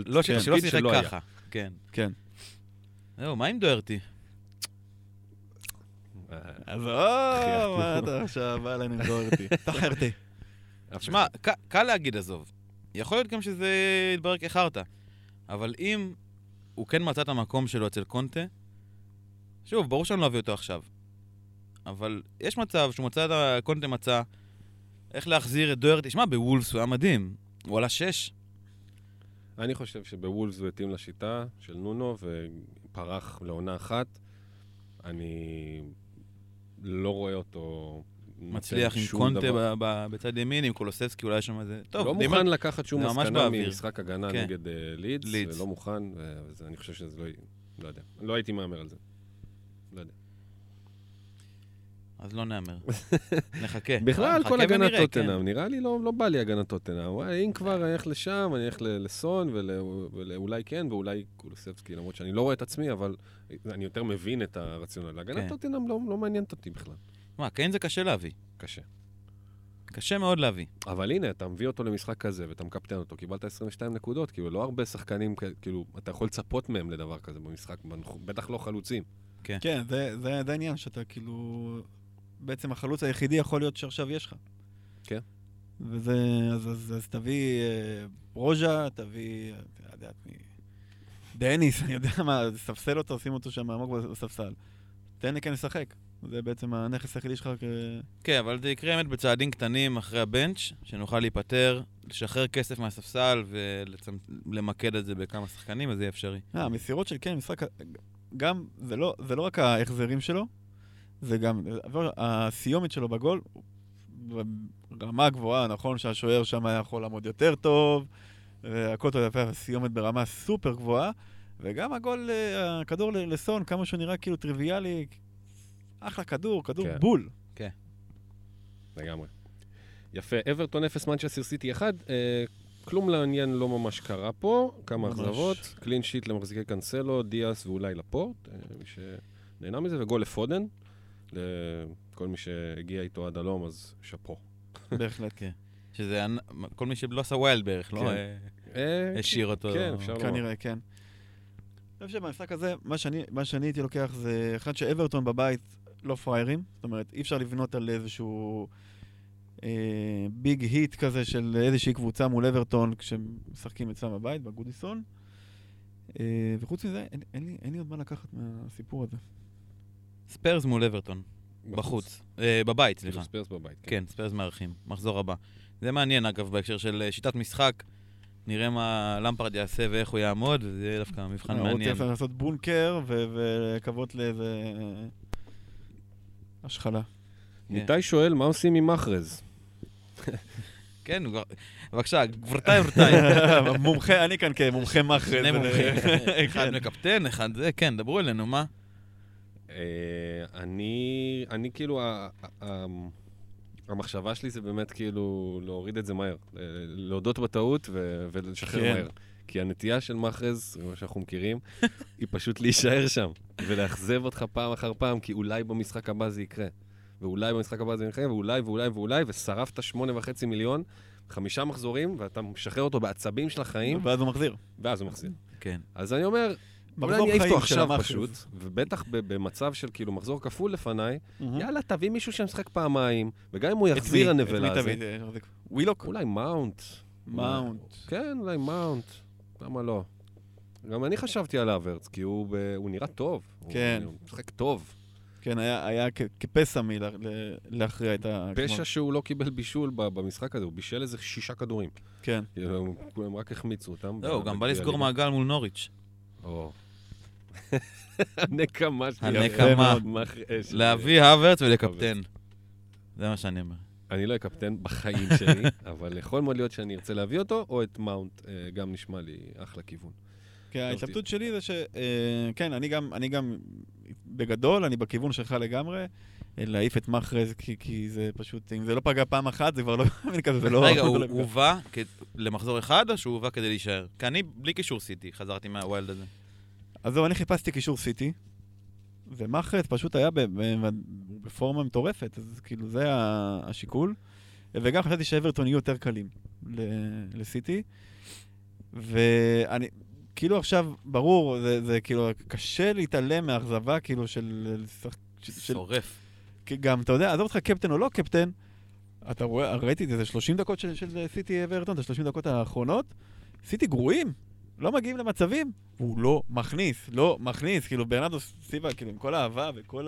לא, שלא שיחק. ככה. כן. כן. זהו, מה עם דוארטי? אה, עזוב, מה אתה עכשיו בא אלינו לגרור אותי? תחרתי. שמע, קל להגיד עזוב. יכול להיות גם שזה יתברר כחרטא. אבל אם הוא כן מצא את המקום שלו אצל קונטה, שוב, ברור שאני לא אביא אותו עכשיו. אבל יש מצב שהוא מצא את ה... קונטה מצא איך להחזיר את דוארטי. שמע, בוולפס הוא היה מדהים. הוא עלה שש. אני חושב שבוולפס הוא התאים לשיטה של נונו ופרח לעונה אחת. אני לא רואה אותו... מצליח עם קונטה. ב- ב- בצד ימין, עם קולוסבסקי, אולי שם איזה... טוב, לא דיבר- מוכן לקחת שום מסקנה. ממשחק הגנה כן. נגד אה, לידס, לידס. לא מוכן, ואני חושב שזה לא... לא יודע. לא הייתי מהמר על זה. לא יודע. אז לא נהמר. נחכה. בכלל, כל הגנת טוטנאם, כן. נראה לי לא לא בא לי הגנת טוטנאם. וואי, אם כבר, אני אלך לשם, אני אלך לסון, ול- ואולי כן, ואולי קולוסבסקי, למרות שאני לא רואה את עצמי, אבל אני יותר מבין את הרציונל. הגנת כן. טוטנאם לא לא מעניינת אותי בכלל. מה, קיין זה קשה להביא. קשה. קשה מאוד להביא. אבל הנה, אתה מביא אותו למשחק כזה ואתה מקפטן אותו, קיבלת 22 נקודות, כאילו, לא הרבה שחקנים, כאילו, אתה יכול לצפות מהם לדבר כזה במשחק, בטח לא חלוצים. כן, זה, זה, זה העניין, שאתה כאילו... בעצם החלוץ היחידי יכול להיות שעכשיו יש לך. כן. וזה... אז, אז, אז תביא אה, רוז'ה, תביא... אתה יודע, מי... דניס, אני יודע מה, ספסל אותו, שים אותו שם עמוק בספסל. תן לי כן לשחק. זה בעצם הנכס היחידי שלך כ... כן, אבל זה יקרה באמת בצעדים קטנים אחרי הבנץ', שנוכל להיפטר, לשחרר כסף מהספסל ולמקד את זה בכמה שחקנים, אז זה יהיה אפשרי. אה, המסירות של קיין, משחק... גם, זה לא, זה לא רק ההחזרים שלו, זה גם... אבל הסיומת שלו בגול, רמה גבוהה, נכון שהשוער שם היה יכול לעמוד יותר טוב, והכל טוב יפה, הסיומת ברמה סופר גבוהה, וגם הגול, אה, הכדור לסון, כמה שהוא נראה כאילו טריוויאלי, אחלה כדור, כדור כן. בול. לגמרי. יפה, אברטון 0, מנצ'סטר סיטי 1. אה, כלום לעניין לא ממש קרה פה, כמה ממש. אכזבות. clean sheet למחזיקי קאנסלו, דיאס ואולי לפורט, אה, מי שנהנה מזה, וגול לפודן. לכל מי שהגיע איתו עד הלום, אז שאפו. בהחלט. כן. שזה כל מי שלא עשה wild בערך, לא כן. אה, אה, השאיר אותו. כן, אפשר לומר. כנראה, כן. אני חושב שבמשחק הזה, מה שאני, מה שאני הייתי לוקח זה אחד שאברטון בבית לא פראיירים. זאת אומרת, אי אפשר לבנות על איזשהו אה, big hit כזה של איזושהי קבוצה מול אברטון כשמשחקים אצלם בבית, בגודיסון. וחוץ מזה, אין לי עוד מה לקחת מהסיפור הזה. ספרס מול אברטון, בחוץ. אה, בבית, סליחה. ספרס בבית. כן, ספרס מארחים, מחזור הבא. זה מעניין, אגב, בהקשר של אה, שיטת משחק. נראה מה למפרד יעשה ואיך הוא יעמוד, וזה יהיה דווקא מבחן הוא מעניין. צריך לעשות בונקר ולקוות לאיזה השחלה. ניתאי שואל, מה עושים עם מחרז? כן, הוא בבקשה, גברתיי ורבותיי. מומחה, אני כאן כמומחה מחרז. שני מומחים. אחד כן. מקפטן, אחד זה, כן, דברו אלינו, מה? אה, אני, אני כאילו, ה- ה- המחשבה שלי זה באמת כאילו להוריד את זה מהר. ל- להודות בטעות ו- ולשחרר כן. מהר. כי הנטייה של מאחז, כמו שאנחנו מכירים, היא פשוט להישאר שם ולאכזב אותך פעם אחר פעם, כי אולי במשחק הבא זה יקרה. ואולי במשחק הבא זה יקרה, ואולי ואולי ואולי, ושרפת שמונה וחצי מיליון, חמישה מחזורים, ואתה משחרר אותו בעצבים של החיים, ואז הוא מחזיר. ואז הוא מחזיר. כן. אז אני אומר, אולי אני אעיף אותו עכשיו. פשוט, ובטח במצב של כאילו מחזור כפול לפניי. יאללה, תביא מישהו שמשחק פעמיים, וגם אם הוא את מי? יחזיר את הנבלה מי תביא? אה, ווילוק? אולי מאונט. מאונט. כן, אולי מאונט. למה לא? גם אני חשבתי על הברץ, כי הוא נראה טוב. כן. הוא משחק טוב. כן, היה- היה כ- כפסע מלהכריע את ה... כפסע שהוא לא קיבל בישול במשחק הזה, הוא בישל איזה שישה כדורים. כן. כאילו, הם רק החמיצו אותם. לא, הוא גם בא לסגור. מה גם מול נוריץ'. או. הנקמה שלי. הנקמה. אש. להביא הברץ ולקפטן. זה מה שאני אומר. אני לא אקפטן בחיים שלי, אבל יכול מאוד להיות שאני ארצה להביא אותו, או את מאונט, אה, גם נשמע לי אחלה כיוון. כן, ההתלבטות שלי זה ש... אה, כן, אני גם, אני גם, בגדול, אני בכיוון שלך לגמרי, אה, להעיף את מחרז, כי, כי זה פשוט, אם זה לא פגע פעם אחת, זה כבר לא מאמין כזה, זה לא... רגע, הוא לא יפגע. הובא למחזור אחד, או שהוא הובא כדי להישאר? כי אני בלי קישור סיטי, חזרתי מה wild הזה. אז זהו, אני חיפשתי קישור סיטי, ומחרז פשוט היה בפורמה מטורפת, אז כאילו זה השיקול. וגם חשבתי שאברטון יהיו יותר קלים לסיטי. ואני, כאילו עכשיו, ברור, זה, זה כאילו קשה להתעלם מהאכזבה כאילו של... של, של שורף. כי גם, אתה יודע, עזוב אותך קפטן או לא קפטן, אתה רואה, ראיתי את זה, זה 30 דקות של, של סיטי ואברטון, זה 30 דקות האחרונות, סיטי גרועים, לא מגיעים למצבים, הוא לא מכניס, לא מכניס, כאילו ברנרדו סיבה, כאילו עם כל האהבה וכל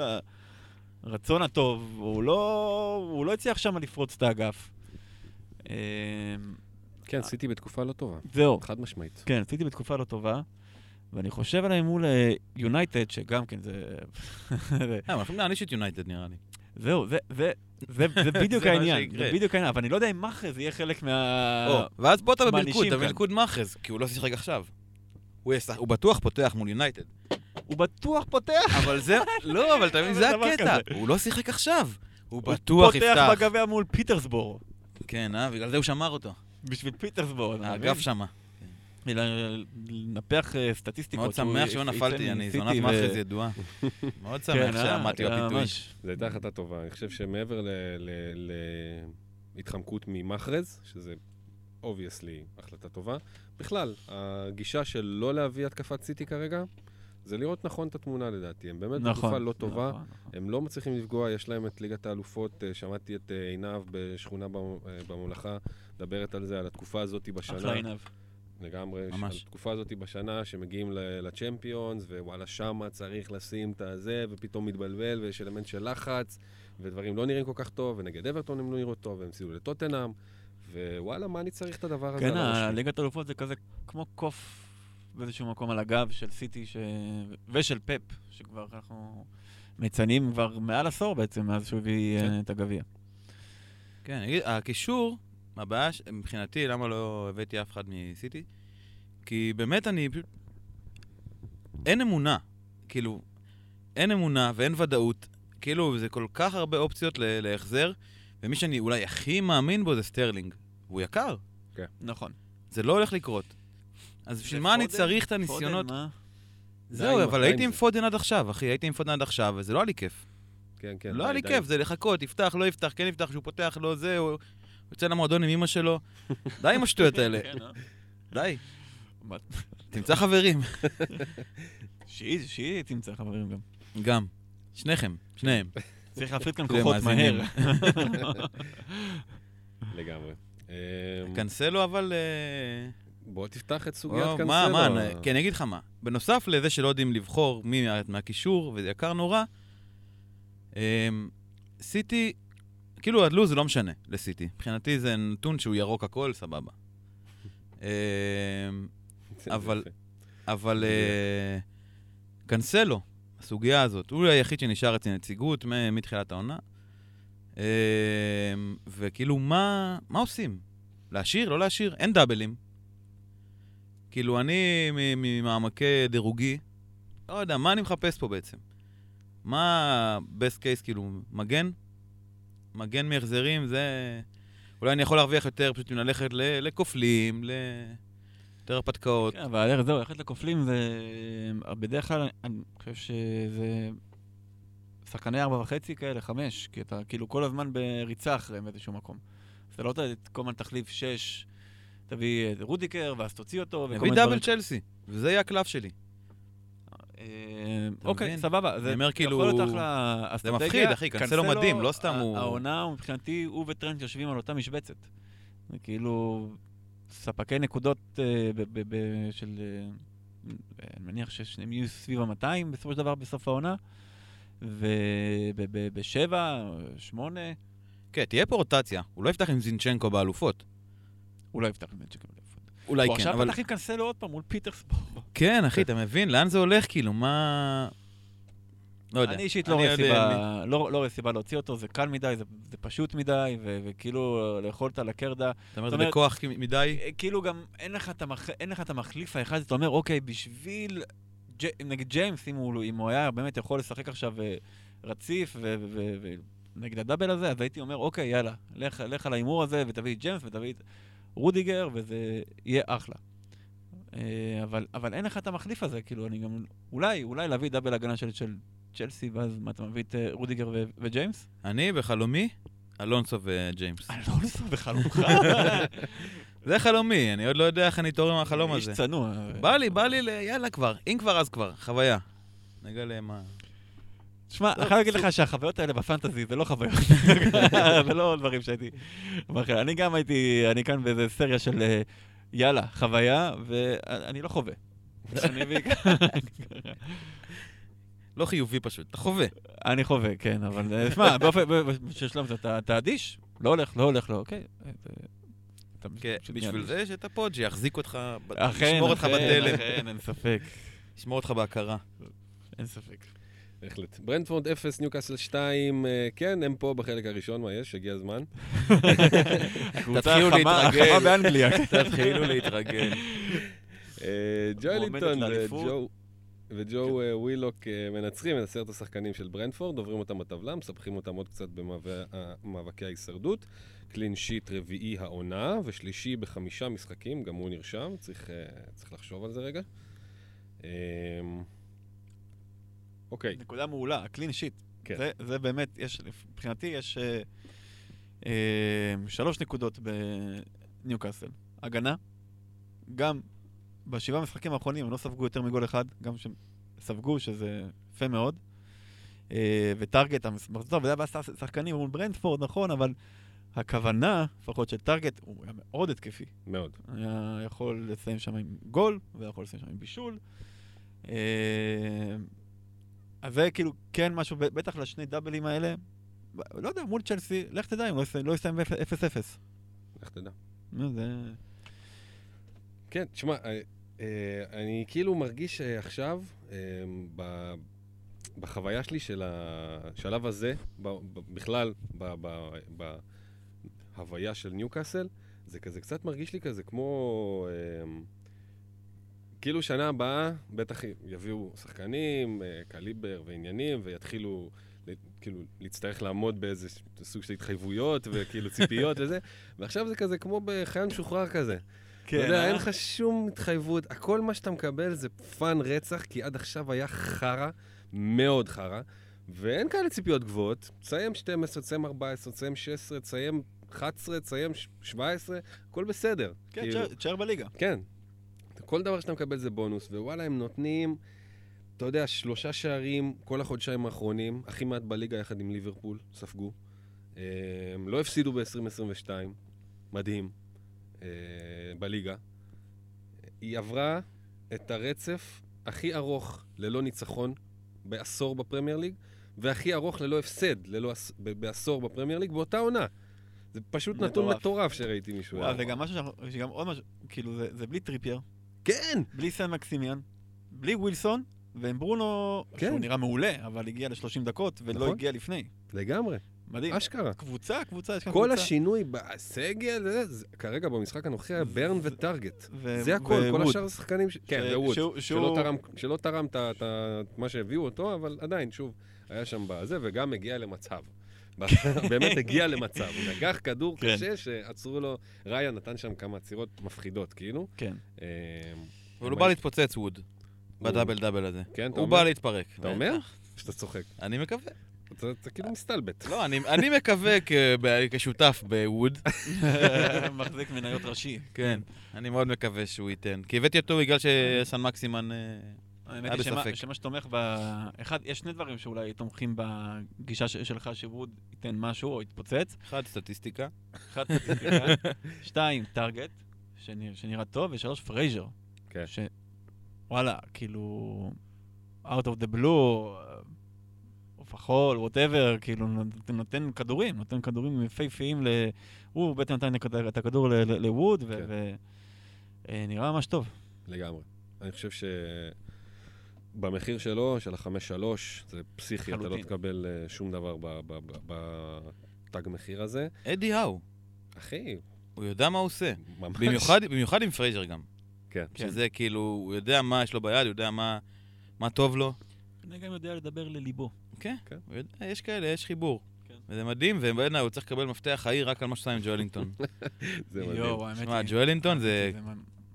הרצון הטוב, הוא לא, הוא לא הצליח שם לפרוץ את האגף. אמ, כן, סיטי בתקופה לא טובה, זהו. חד משמעית. כן, סיטי בתקופה לא טובה, ואני חושב עליהם מול אה, יונייטד, שגם כן זה... אה, הם הולכים להעניש את יונייטד נראה לי. זהו, זה, זה, זה, זה בדיוק זה העניין. זה בדיוק העניין, אבל אני לא יודע אם מאחז יהיה חלק מה... או, ואז פה אתה במלכוד, אתה. במלכוד מאחז, כי הוא לא שיחק עכשיו. הוא ישח- הוא בטוח פותח מול יונייטד. הוא בטוח פותח. אבל זה, לא, אבל אתה מבין, זה הקטע. הוא לא שיחק עכשיו. הוא בטוח פותח יפתח. בגביע מול פיטרסבורו. כן, אה? בגלל זה הוא שמר אותו. בשביל פיטרסבורו. האגף שמה. ל- לנפח אה, סטטיסטיקות. מאוד שמח שלא נפלתי, אני מסיטי זונת מאחז ידועה. מאוד שמח כן, אה, שעמדתי בפיתוי. זו הייתה החלטה טובה. אני חושב שמעבר להתחמקות ממחרז, שזה obviously החלטה טובה, בכלל, הגישה של לא להביא התקפת סיטי כרגע, זה לראות נכון את התמונה לדעתי. הם באמת בתקופה נכון. לא טובה. נכון, נכון. הם לא מצליחים לפגוע, יש להם את ליגת האלופות, אה, שמעתי את אה, עינב בשכונה במ- אה, בממלכה, מדברת על זה, על התקופה הזאת בשנה. אחלה עינב. לגמרי, ממש. התקופה הזאת בשנה שמגיעים ל Champions, ווואלה, שמה צריך לשים את הזה, ופתאום מתבלבל, ויש אלמנט של לחץ, ודברים לא נראים כל כך טוב, ונגד אברטון הם לא נראו טוב, והם הפסידו לטוטנאם, ווואלה, מה אני צריך את הדבר הזה כן? הליגת האלופות זה כזה כמו קוף באיזשהו מקום על הגב של סיטי ש... ושל פפ, שכבר אנחנו מציינים כבר מעל עשור בעצם, מאז שהוא הביא כן. אה, את הגביע. כן, אני הקישור, הבעיה, ש- מבחינתי, למה לא הבאתי אף אחד מסיטי? כי באמת אני פשוט... אין אמונה. כאילו, אין אמונה ואין ודאות. כאילו, זה כל כך הרבה אופציות ל- להחזר, ומי שאני אולי הכי מאמין בו זה סטרלינג. הוא יקר, נכון. זה לא הולך לקרות. אז בשביל מה אני צריך את הניסיונות? פודן, מה? זהו, די, אבל הייתי עם. פודן עד עכשיו, אחי, הייתי עם פודן עד עכשיו, וזה לא היה לי כיף. כן, כן. לא די, היה לי די. כיף, זה לחכות, יפתח, לא יפתח, כן יפתח, כשהוא פותח, לא זה, יוצא למועדון עם אמא שלו. די עם השטויות האלה, כן, אה? די. תמצא חברים. שהיא, שהיא תמצא חברים גם. גם. שניכם, שניהם. צריך להפריד כאן כוחות. מהר. לגמרי. אמ, קנסלו אבל... אה, בוא תפתח את סוגיית קנסלו. מה, מה, כן, אני אגיד לך מה. בנוסף לזה שלא יודעים לבחור מי מה- מהקישור, וזה יקר נורא, אמ, סיטי, כאילו הלו"ז זה לא משנה לסיטי. מבחינתי זה נתון שהוא ירוק הכל, סבבה. אמ, אבל-. אבל אה, קנסלו, הסוגיה הזאת, הוא היחיד שנשאר אצל נציגות מתחילת העונה. אה, וכאילו, מה, מה עושים? להשאיר? לא להשאיר? אין דאבלים. כאילו, אני ממעמקי דירוגי, לא יודע, מה אני מחפש פה בעצם? מה best case, כאילו, מגן? מגן מהחזרים, זה... אולי אני יכול להרוויח יותר פשוט אם ללכת ל- לכופלים, ל... יותר הרפתקאות. כן, אבל זהו, ללכת לכופלים זה... בדרך כלל, אני חושב שזה... שחקני ארבע וחצי כאלה, חמש, כי אתה כאילו כל הזמן בריצה אחריהם באיזשהו מקום. אז אתה לא כל הזמן תחליף שש, תביא את רודיקר, ואז תוציא אותו, וכל נביא מיני דאבל דברים. צ'לסי, וזה יהיה הקלף שלי. אוקיי? סבבה. זה אומר, כאילו, זה. מפחיד, אחי, קנסלו מדהים, לא סתם הוא- העונה, מבחינתי, הוא וטרנט יושבים על אותה משבצת. כאילו ספקי נקודות אה, של... אה, אני מניח ששניהם יהיו סביב ה-200 בסופו של דבר בסוף העונה. ובשבע, שמונה, כן, תהיה פה רוטציה. הוא לא יפתח עם זינצ'נקו באלופות. הוא לא יפתח עם באליפות. אולי כן, עכשיו אבל... פתח עם קנסלו עוד פעם מול פיטרסבורג. כן, אחי, אתה מבין? לאן זה הולך? כאילו, מה... לא יודע. אני אישית לא רואה סיבה, לא לא רואה סיבה להוציא אותו, זה קל מדי, זה זה פשוט מדי, ו- וכאילו לאכול את הלקרדה. אתה אומר, זה בכוח מדי? אה, כאילו גם אין לך את המח- אין לך את המחליף האחד, אתה אומר, אוקיי, בשביל... ג'- נגיד ג'יימס, אם הוא אם הוא היה באמת יכול לשחק עכשיו אה, רציף ו- ו- הדאבל הזה, אז הייתי אומר, אוקיי, יאללה, לך לך על ההימור הזה ותביא את ג'יימס ותביא את רודיגר, וזה יהיה אחלה. אה, אבל, אבל אין לך את המחליף הזה, כאילו, אני גם... אולי, אולי להביא דאבל הגנה של, של צ'לסי, ואז מה, אתה מביא את אה, רודיגר ו- וג'יימס? אני בחלומי, אלונסו וג'יימס. אני אסע בחלומך. זה חלומי, אני עוד לא יודע איך אני אתעורר מהחלום הזה. איש צנוע. בא לי, בא לי, ל- יאללה כבר. אם כבר, אז כבר. חוויה. נגלה מה... תשמע, אני חייב להגיד לך שהחוויות האלה בפנטזי זה לא חוויות. זה לא דברים שהייתי... אני גם הייתי, אני כאן באיזה סריה של אה, יאללה, חוויה, ואני לא חווה. לא חיובי פשוט, אתה חווה. אני חווה, כן, אבל אה, שמע, באופן, בשלב אתה אדיש, לא הולך, לא הולך, לא, אוקיי. אה, כן, בשביל זה יש את הפוד שיחזיק אותך, אכן, ישמור אותך אכן, בתלם, אכן, אין ספק, ישמור אותך בהכרה. אין ספק. בהחלט. ברנטפורד 0, ניוקאסל 2, אה, כן, הם פה בחלק הראשון, מה יש? הגיע הזמן. תתחילו להתרגל. החמה באנגליה. תתחילו להתרגל. אה, לאליפות. וג'ו... וג'ו אה, ווילוק אה, מנצחים את עשרת השחקנים של ברנדפורד, עוברים אותם בטבלה, מסבכים אותם עוד קצת במאבקי ההישרדות. קלין שיט רביעי העונה, ושלישי בחמישה משחקים, גם הוא נרשם, צריך, אה, צריך לחשוב על זה רגע. אה, אוקיי, נקודה מעולה, הקלין שיט. כן. זה, זה באמת, יש, מבחינתי יש אה, אה, שלוש נקודות בניוקאסל. הגנה, גם בשבעה משחקים האחרונים הם לא ספגו יותר מגול אחד, גם שהם ספגו, שזה יפה מאוד. אה, וטארגט, המחזור, וזה היה שחקנים מול ברנדפורד, נכון, אבל הכוונה, לפחות של טארגט, הוא היה מאוד התקפי. מאוד. היה יכול לסיים שם עם גול, והיה יכול לסיים שם עם בישול. אז זה כאילו כן משהו, בטח לשני דאבלים האלה, לא יודע, מול צ'לסי, לך תדע אם לא יסיים- לא יסיים ב-0-0. איך תדע? זה... כן, תשמע, אה, אה, אני כאילו מרגיש אה, עכשיו, בחוויה שלי של השלב הזה, בכלל, בהוויה של ניוקאסל, זה כזה קצת מרגיש לי כזה כמו... כאילו שנה הבאה בטח יביאו שחקנים, אה, קליבר ועניינים, ויתחילו כאילו להצטרך לעמוד באיזה סוג של התחייבויות וכאילו ציפיות וזה, ועכשיו זה כזה כמו בחייל משוחרר כזה. כן, אתה יודע, אה? אין לך שום התחייבות, הכל מה שאתה מקבל זה fun רצח, כי עד עכשיו היה חרא, מאוד חרא, ואין כאלה ציפיות גבוהות. תסיים 12, תסיים 14, תסיים 16, תסיים 11, תסיים ש- 17, הכל בסדר. כן, כאילו, תשאר בליגה. כן. כל דבר שאתה מקבל זה בונוס, ווואלה, הם נותנים, אתה יודע, שלושה שערים כל החודשיים האחרונים, הכי מעט בליגה יחד עם ליברפול, ספגו. אה, הם לא הפסידו ב-2022, מדהים, אה, בליגה. היא עברה את הרצף הכי ארוך ללא ניצחון בעשור בפרמייר ליג, והכי ארוך ללא הפסד ללא, בעשור בפרמייר ליג באותה עונה. זה פשוט נתון מטורף. שראיתי מישהו. וואו, זה גם משהו שאנחנו, יש גם עוד משהו, כאילו זה, זה בלי טריפייר, כן! בלי סן מקסימיאן, בלי ווילסון, ועם ברונו, כן. שהוא נראה מעולה, אבל הגיע ל-30 דקות ולא נכון. הגיע לפני. לגמרי, מדהים. אשכרה. קבוצה, קבוצה, יש כאן כל קבוצה. השינוי בסגל, זה, זה, כרגע במשחק הנוכחי היה ברן וטארגט. ו- זה הכל, כל. השאר השחקנים... ש... כן, ש- וווד. שהוא- שלא תרם, שלא תרם את מה שהביאו אותו, אבל עדיין, שוב, היה שם בזה, וגם הגיע למצב. באמת הגיע למצב. הוא נגח כדור כן. קשה שעצרו לו, ראיה נתן שם כמה עצירות מפחידות, כאילו. כן. אה, אבל הוא בא להתפוצץ, ווד, בדאבל דאבל הזה. כן, אתה הוא אומר? בא להתפרק. אתה אומר? שאתה צוחק. אני מקווה. אתה אתה כאילו מסתלבט. לא, אני- אני מקווה כשותף בווד. מחזיק מניות ראשי. כן, אני מאוד מקווה שהוא ייתן. כי הבאתי אותו בגלל שסן מקסימן... אה, האמת היא שמה-. שמה שתומך ב... אחד, יש שני דברים שאולי תומכים בגישה ש- שלך שווד ייתן משהו או יתפוצץ. אחד, סטטיסטיקה. אחד, סטטיסטיקה. שתיים, טארגט, שנרא- שנראה טוב, ושלוש, פרייזר. כן. ש... וואלה, כאילו... out of the blue, עוף החול, whatever, כאילו נותן, כדורים, נותן כדורים יפהפיים ל... הוא בעצם נתן את הכדור ל- ל- לווד, כן. ונראה ממש טוב. לגמרי. אני חושב ש... במחיר שלו, של החמש שלוש, זה פסיכי, אתה לא. תקבל אה, שום דבר ב- ב- ב- בתג מחיר הזה. אדי האו, אחי, הוא יודע מה הוא עושה. ממש. במיוחד, במיוחד עם פרייזר גם. כן. שזה כאילו, הוא יודע מה יש לו ביד, הוא יודע מה, מה טוב לו. אני גם יודע לדבר לליבו. כן, כן. יודע, יש כאלה, יש חיבור. כן. וזה מדהים, ובעיניי הוא צריך לקבל מפתח העיר רק על מה שעשה עם ג'ואלינגטון. זה מדהים. יואו, האמת שמע, היא- ג'ואלינטון זה...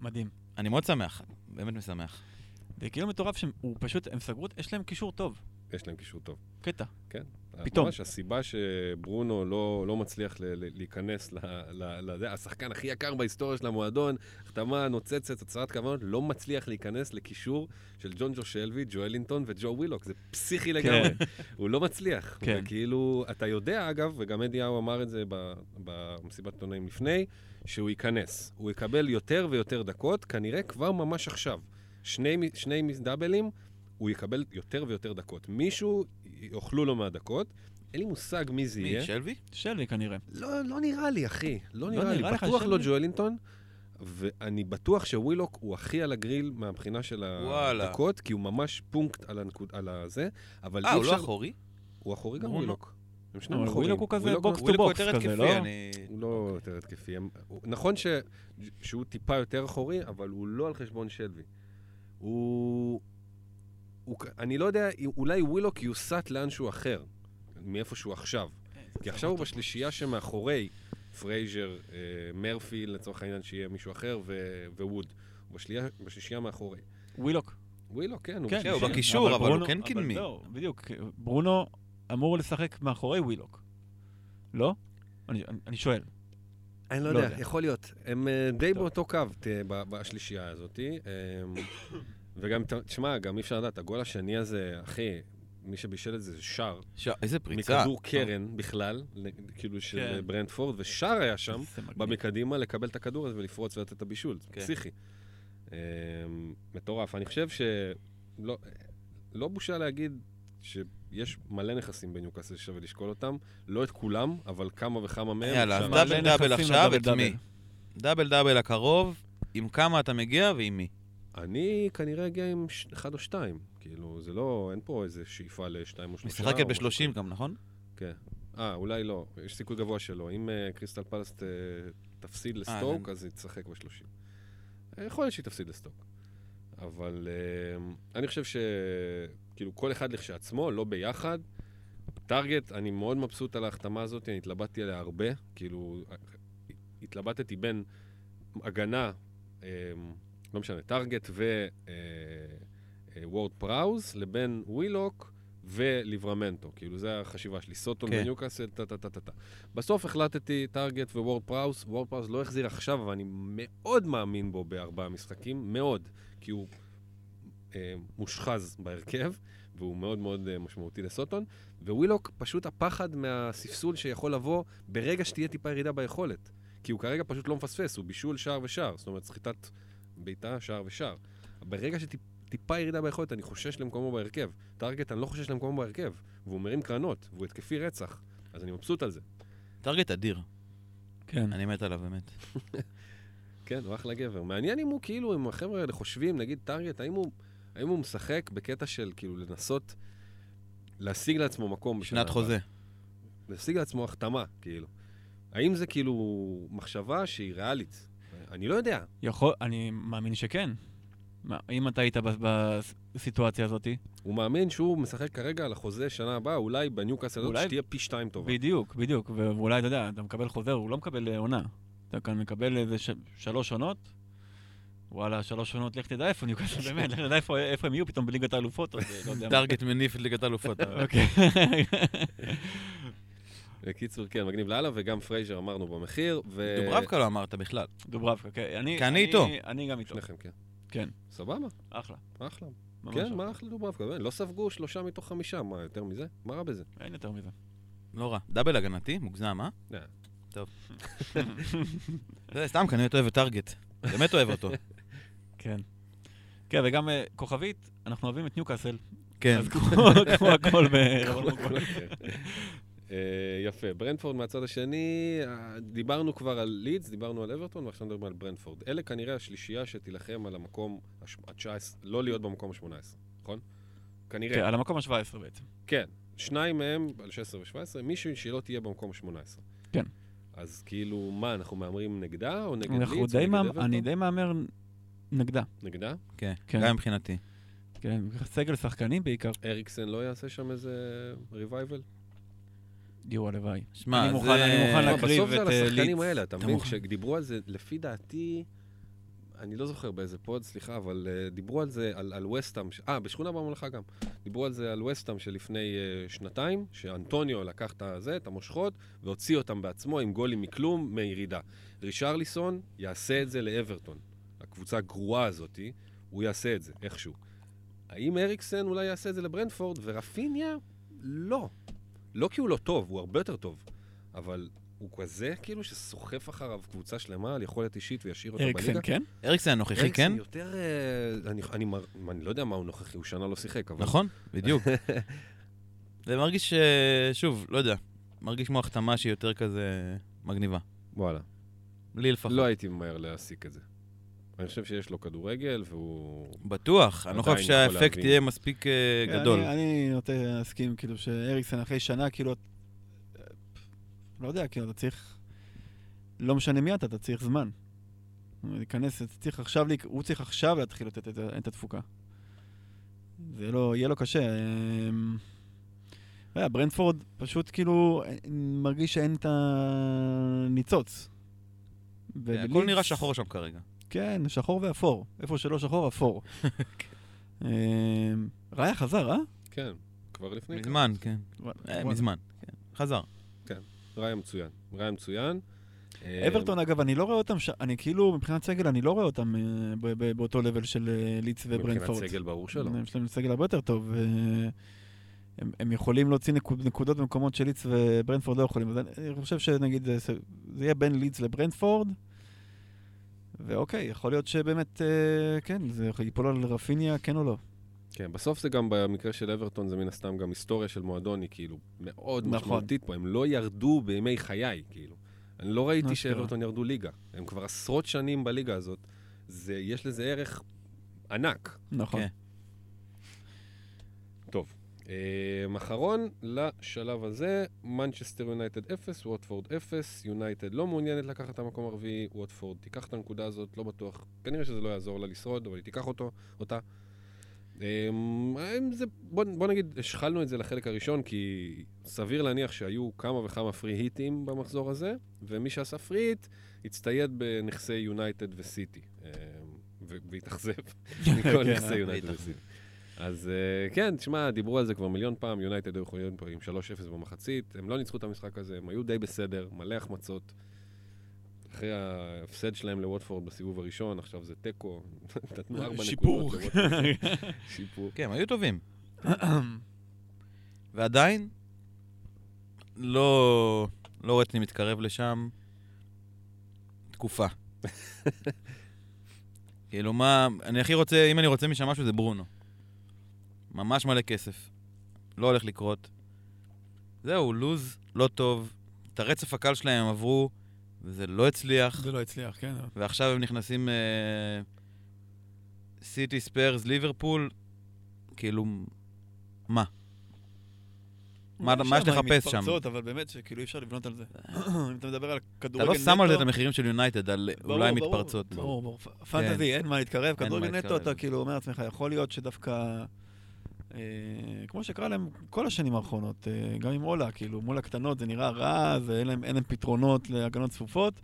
מדהים. אני מאוד שמח, באמת משמח. זה כאילו מטורף שהוא פשוט, הם סגרו, יש להם קישור טוב. יש להם קישור טוב. קטע. כן. פתאום. ממש הסיבה שברונו לא, לא מצליח ל- ל- להיכנס ל... ל, ל זה, השחקן הכי יקר בהיסטוריה של המועדון, החתמה נוצצת, הצהרת כוונות, לא מצליח להיכנס לקישור של ג'ון ג'ו שלוי, ג'ואלינטון וג'ו ווילוק. זה פסיכי לגמרי. הוא לא מצליח. כן. וכאילו, אתה יודע, אגב, וגם אדי האו אמר את זה במסיבת עיתונאים לפני, שהוא ייכנס. הוא יקבל יותר ויותר דקות, כנראה כבר ממש עכשיו. שני, שני דאבלים, הוא יקבל יותר ויותר דקות. מישהו, יאכלו לו מהדקות, אין לי מושג מי זה יהיה. מי, שלוי? שלוי כנראה. לא, לא נראה לי, אחי. לא נראה לי. נראה לך בטוח לא? ג'ואלינטון, ואני בטוח שווילוק הוא הכי על הגריל מהבחינה של. הדקות, כי הוא ממש פונקט על, הנקוד, על הזה, אבל אה, הוא לא אפשר... אחורי? הוא אחורי גם ברונו. ווילוק. הם שניהם אבל אחוריים. ווילוק הוא כזה box to box כזה, לא? הוא לא יותר התקפי. נכון. שהוא טיפה יותר אחורי, אבל הוא לא על חשבון שלוי. הוא... הוא... אני לא יודע, אולי ווילוק יוסט לאנשהו אחר, מאיפה שהוא עכשיו. כי עכשיו הוא בשלישייה שמאחורי פרייזר, אה, מרפי, לצורך העניין שיהיה מישהו אחר, ו- וווד. הוא בשלישייה, בשלישייה מאחורי. ווילוק. ווילוק, כן, הוא כן, הוא בשלישייה. בקישור, אבל הוא ברונו- כן קדמי. זהו, בדיוק. ברונו אמור לשחק מאחורי ווילוק. לא? אני אני שואל. אני לא לא יודע, יודע. יכול להיות. הם אה, די טוב. באותו קו ב- בשלישייה הזאת. וגם, ת- תשמע, גם אי אפשר לדעת, הגול השני הזה, אחי, מי שבישל את זה זה שער, ש- איזה פריצה. מכדור קרן בכלל, כאילו של כן. ברנדפורד, ושער היה שם. במקדימה, לקבל את הכדור הזה ולפרוץ ולתת את הבישול. זה כן. פסיכי. אה, מטורף. אני חושב שלא לא בושה להגיד שיש מלא נכסים בניוקאסל ששווה לשקול אותם, לא את כולם, אבל כמה וכמה מהם. יאללה, אז דאבל דאבל עכשיו, את. מי? דאבל דאבל הקרוב, עם כמה אתה מגיע ועם מי. אני כנראה אגיע עם ש- אחד או שתיים. כאילו, זה לא, אין פה איזה שאיפה לשתיים או שלושה. משחקת או משהו ב-30 כזה. גם, נכון? כן. אה, אולי לא. יש סיכוי גבוה שלא. אם אה, קריסטל פלס ת- תפסיד לסטוק, זה- אז היא תשחק ב-30. יכול להיות שהיא תפסיד לסטוק. אבל אה, אני חושב שכאילו כל אחד לכשעצמו, לא ביחד. טארגט, אני מאוד מבסוט על ההחתמה הזאת, אני התלבטתי עליה הרבה. כאילו, התלבטתי בין הגנה, אה, לא משנה, טארגט וורד פראוז, לבין ווילוק וליברמנטו. כאילו, זו החשיבה שלי. סוטון כן. וניוקאסל, טה-טה-טה-טה. בסוף החלטתי טארגט וורד פראוז. וורד פראוז לא החזיר עכשיו, אבל אני מאוד מאמין בו בארבעה משחקים, מאוד. כי הוא אה, מושחז בהרכב, והוא מאוד מאוד אה, משמעותי לסוטון. ווילוק, פשוט הפחד מהספסול שיכול לבוא ברגע שתהיה טיפה ירידה ביכולת. כי הוא כרגע פשוט לא מפספס, הוא בישול שער ושער. זאת אומרת, סחיטת בעיטה, שער ושער. ברגע שטיפה ירידה ביכולת, אני חושש למקומו בהרכב. טארגט, אני לא חושש למקומו בהרכב. והוא מרים קרנות, והוא התקפי רצח. אז אני מבסוט על זה. טרגט אדיר, כן. אני מת עליו באמת. כן, הוא אחלה גבר. מעניין אם הוא כאילו, אם החבר'ה האלה חושבים, נגיד טארגט, האם הוא, האם הוא משחק בקטע של כאילו לנסות להשיג לעצמו מקום שנת? חוזה. להשיג לעצמו החתמה, כאילו. האם זה כאילו מחשבה שהיא ריאלית? אני לא יודע. יכול, אני מאמין שכן. מה, אם אתה היית בסיטואציה הזאת, הוא מאמין שהוא משחק כרגע על החוזה שנה הבאה, אולי בניוקאסל הזאת אולי- שתהיה פי שתיים טובה. בדיוק, בדיוק. ואולי, אתה יודע, אתה מקבל חוזר, הוא לא מקבל אה, עונה. אתה כאן מקבל איזה ש- שלוש עונות, וואלה, שלוש עונות, לך תדע איפה ניוקאסל, באמת, לך תדע איפה איפה הם יהיו פתאום בליגת האלופות, או זה, לא. טרגט מניף את ליגת האלופות. אוקיי. בקיצור, כן, מגניב לאללה, וגם פרייזר אמרנו במחיר, ו... דוברבקה לא אמרת בכלל. דוברבקה, כן. אני כי אני אני- איתו. אני גם איתו. שניכם, כן. כן. סבבה, אחלה. אחלה. כן. מה אחלה דוברבקה, לא ספגו שלושה מתוך חמישה, מה, יותר מזה? מה רע בזה? אין יותר מזה. לא רע. דאבל הגנתי, מוגזם, אה? לא. טוב. זה סתם, כי אני באמת אוהב את טרגט. באמת אוהב אותו. כן. כן, וגם אה, כוכבית, אנחנו אוהבים את ניוקאסל. כן. אז כמו הכל ב... אה, יפה. ברנפורד מהצד השני, אה, דיברנו כבר על לידס, דיברנו על אברטון, ועכשיו נדבר על ברנפורד. אלה כנראה השלישייה שתילחם על המקום ה-19, לא להיות במקום ה-18, נכון? כן, כנראה. על המקום ה-17 בעצם. כן. שניים מהם על 16 ו-17, מישהו שלא תהיה במקום ה-18. כן. אז כאילו, מה, אנחנו מהמרים נגדה או נגד לידס? אני די מהמר נגדה. נגדה? כן, כן. גם מבחינתי. כן, סגל שחקנים בעיקר. אריקסן לא יעשה שם איזה ריווייבל? יואו, הלוואי. שמע, אני מוכן- זה... אני מוכן לא, להקריב בסוף זה על את, אה, השחקנים. האלה, אתה מבין? כשדיברו על זה, לפי דעתי, אני לא זוכר באיזה פוד, סליחה, אבל uh, דיברו על זה, על, על וסטאם, ש- אה, בשכונה בממלכה גם. דיברו על זה על וסטאם שלפני uh, שנתיים, שאנטוניו לקח את הזה, את המושכות, והוציא אותם בעצמו עם גולים מכלום, מירידה. רישרליסון יעשה את זה לאברטון. הקבוצה הגרועה הזאתי, הוא יעשה את זה, איכשהו. האם אריקסן אולי יעשה את זה לברנדפורד, ורפיניה? לא. לא כי הוא לא טוב, הוא הרבה יותר טוב. אבל הוא כזה, כאילו, שסוחף אחריו קבוצה שלמה על יכולת אישית וישאיר אותו אריקסן, בליגה. כן? אריקסן הנוכחי, אריקסן כן? יותר... אה, אני, אני, מר- אני לא יודע מה הוא נוכחי, הוא שנה לא שיחק, אבל... נכון, בדיוק. זה מרגיש, אה, שוב, לא יודע, מרגיש כמו החתמה שהיא יותר כזה מגניבה. וואלה. לי לפחות. לא הייתי ממהר להסיק את זה. אני חושב שיש לו כדורגל, והוא... בטוח, אני לא חושב שהאפקט. יהיה מספיק אה, גדול. אני, נוטה להסכים, כאילו, שאריקסן אחרי שנה, כאילו, לא יודע, כאילו, אתה צריך, לא משנה מי אתה, אתה צריך זמן. להיכנס, אתה צריך עכשיו, הוא צריך עכשיו להתחיל לתת את, התפוקה. זה לא, יהיה לו קשה. לא יודע, ברנדפורד פשוט כאילו מרגיש שאין את הניצוץ. הכל נראה שחור שם כרגע. כן, שחור ואפור. איפה שלא שחור, אפור. אמ, ראיה חזר, אה? כן, כבר לפני... מזמן, כן. אה. מזמן, כן. חזר. ראיה מצוין. ראיה מצוין. אה, אברטון, אגב, אני לא רואה אותם, ש... אני כאילו, מבחינת סגל, אני לא רואה אותם אה, ב- ב- באותו לבל של אה, ליץ וברנדפורד. מבחינת סגל ברור שלא. יש להם סגל הרבה יותר טוב. אה, הם, הם יכולים להוציא נקוד, נקודות במקומות שליץ וברנדפורד לא יכולים. אז אני אני חושב שנגיד זה, זה יהיה בין ליץ לברנדפורד, ואוקיי, יכול להיות שבאמת, אה, כן, זה ייפול על רפיניה, כן או לא. כן, בסוף זה גם במקרה של אברטון, זה מן הסתם גם היסטוריה של מועדון, היא כאילו מאוד נכון. משמעותית פה. הם לא ירדו בימי חיי, כאילו. אני לא ראיתי אשכרה. שאברטון ירדו ליגה. הם כבר עשרות שנים בליגה הזאת. זה, יש לזה ערך ענק. נכון. כן. טוב, אה, אחרון לשלב הזה, מנצ'סטר יונייטד 0, ווטפורד 0, יונייטד לא מעוניינת לקחת את המקום הרביעי, ווטפורד תיקח את הנקודה הזאת, לא בטוח, כנראה שזה לא יעזור לה לשרוד, אבל היא תיקח אותו, אותה. אה, זה, בוא, בוא נגיד, השחלנו את זה לחלק הראשון, כי סביר להניח שהיו כמה וכמה free hit ים במחזור הזה, ומי שעשה free hit הצטייד בנכסי יונייטד וסיטי, אה, והתאכזב מכל כן, נכסי? יונייטד. וסיטי. אז uh, כן, תשמע, דיברו על זה כבר מיליון פעם, יונייטד היו יכולים פה עם 3-0 במחצית, הם לא ניצחו את המשחק הזה, הם היו די בסדר, מלא החמצות. אחרי ההפסד שלהם לווטפורד בסיבוב הראשון, עכשיו זה תיקו, נתנו ארבע שיפור. נקודות לווטפורד. שיפור. כן, היו טובים. ועדיין, לא, לא רואה אותי מתקרב לשם תקופה. כאילו, מה, אני הכי רוצה, אם אני רוצה משם משהו זה ברונו. ממש מלא כסף. לא הולך לקרות. זהו, לוז לא טוב. את הרצף הקל שלהם הם עברו, וזה לא הצליח. זה לא הצליח, כן. ועכשיו הם נכנסים אה, סיטי, ספיירס, ליברפול, כאילו, מה? מה- מה יש לחפש שם? מתפרצות, אבל באמת שכאילו אי אפשר לבנות על זה. אם אתה מדבר על אתה כדורגל לא שם על זה את נטו- המחירים של יונייטד, על אולי מתפרצות. ברור, ברור. פ- פנטזי, אין מה להתקרב, כדורגל נטו. אתה כאילו אומר לעצמך, יכול להיות שדווקא... אה, כמו שקרה להם כל השנים האחרונות, אה, גם עם אולה, כאילו, מול הקטנות זה נראה רע, ואין להם, אין להם פתרונות להגנות צפופות.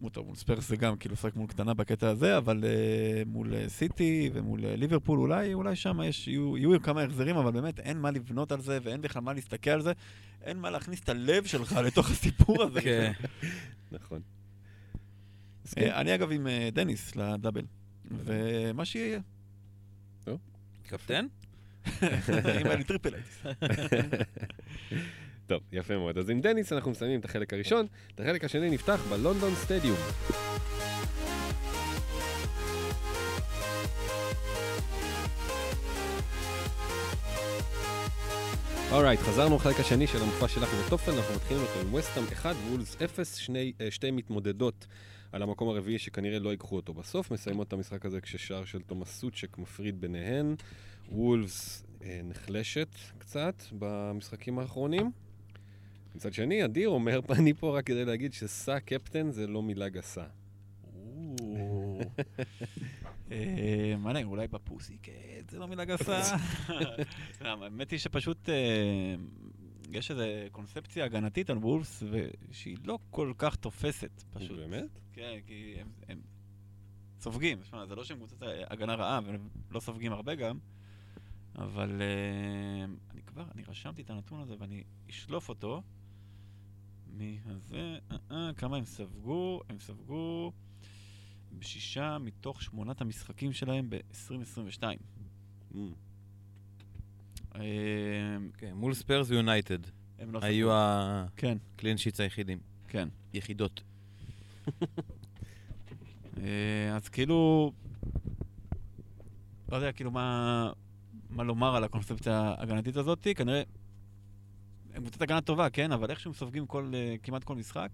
מול טוב, מול ספרס זה גם כאילו לשחק מול קטנה בקטע הזה, אבל אה, מול סיטי ומול ליברפול, אולי, אולי שם יש, יהיו, יהיו כמה החזרים, אבל באמת אין מה לבנות על זה, ואין בכלל מה להסתכל על זה, אין מה להכניס את הלב שלך לתוך הסיפור הזה. כן. נכון. אני אגב עם דניס ל double, ומה שיהיה, קפטן? אם לי triple הייתי. טוב, יפה מאוד. אז עם דניס אנחנו מסיימים את החלק הראשון. את החלק השני נפתח בלונדון סטדיום. אורייט, חזרנו לחלק השני של המופע שלך וטופל, אנחנו מתחילים אותו עם וסטאם 1 וולס 0, שני, אה, שתי מתמודדות על המקום הרביעי שכנראה לא ייקחו אותו בסוף, מסיימות את המשחק הזה כששער של תומאס סוצ'ק מפריד ביניהן. וולס אה, נחלשת קצת במשחקים האחרונים. מצד שני, אדיר אומר, אני פה רק כדי להגיד שסע קפטן זה לא מילה גסה. אה, מה נגיד, אולי בפוסי, כן, זה לא מילה גסה. לא, האמת היא שפשוט אה, יש איזו קונספציה הגנתית על וולפס, שהיא לא כל כך תופסת, פשוט. באמת? כן, כי הם, סופגים, זה לא שהם קבוצת הגנה רעה, והם לא סופגים הרבה גם, אבל אה, אני כבר, אני רשמתי את הנתון הזה ואני אשלוף אותו. מהזה, אה, אה, כמה הם ספגו? הם ספגו בשישה מתוך שמונת המשחקים שלהם ב-2022. Mm. אה, כן, מול ספרס ויונייטד. הם לא היו ספגו. כן, ה clean sheets היחידים. כן. יחידות. אז כאילו, לא יודע כאילו מה, מה לומר על הקונספציה ההגנתית הזאת, כנראה הם קבוצת הגנה טובה, כן, אבל איכשהו הם סופגים כל, אה, כמעט כל משחק.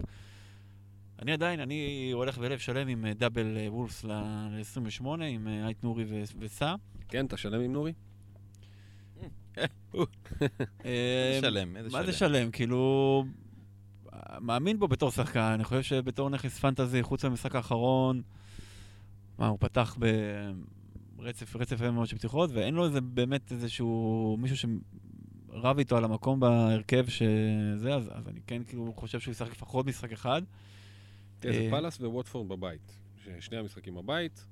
אני עדיין, אני הולך בלב שלם עם אה, דאבל אה, וולפס ל-28, עם אייט נורי וסע. כן, אתה שלם עם נורי? שלם, איזה שלם. מה זה שלם? כאילו, מאמין בו בתור שחקן, אני חושב שבתור נכס פנטזי, חוץ מהמשחק האחרון, מה, הוא פתח ברצף, רצף יפה מאוד של פתיחות, ואין לו איזה באמת איזשהו מישהו שרב איתו על המקום בהרכב שזה, אז, אז אני כן כאילו חושב שהוא ישחק לפחות משחק אחד. תראה, זה אה, פאלאס וווטפורד בבית. שני המשחקים בבית.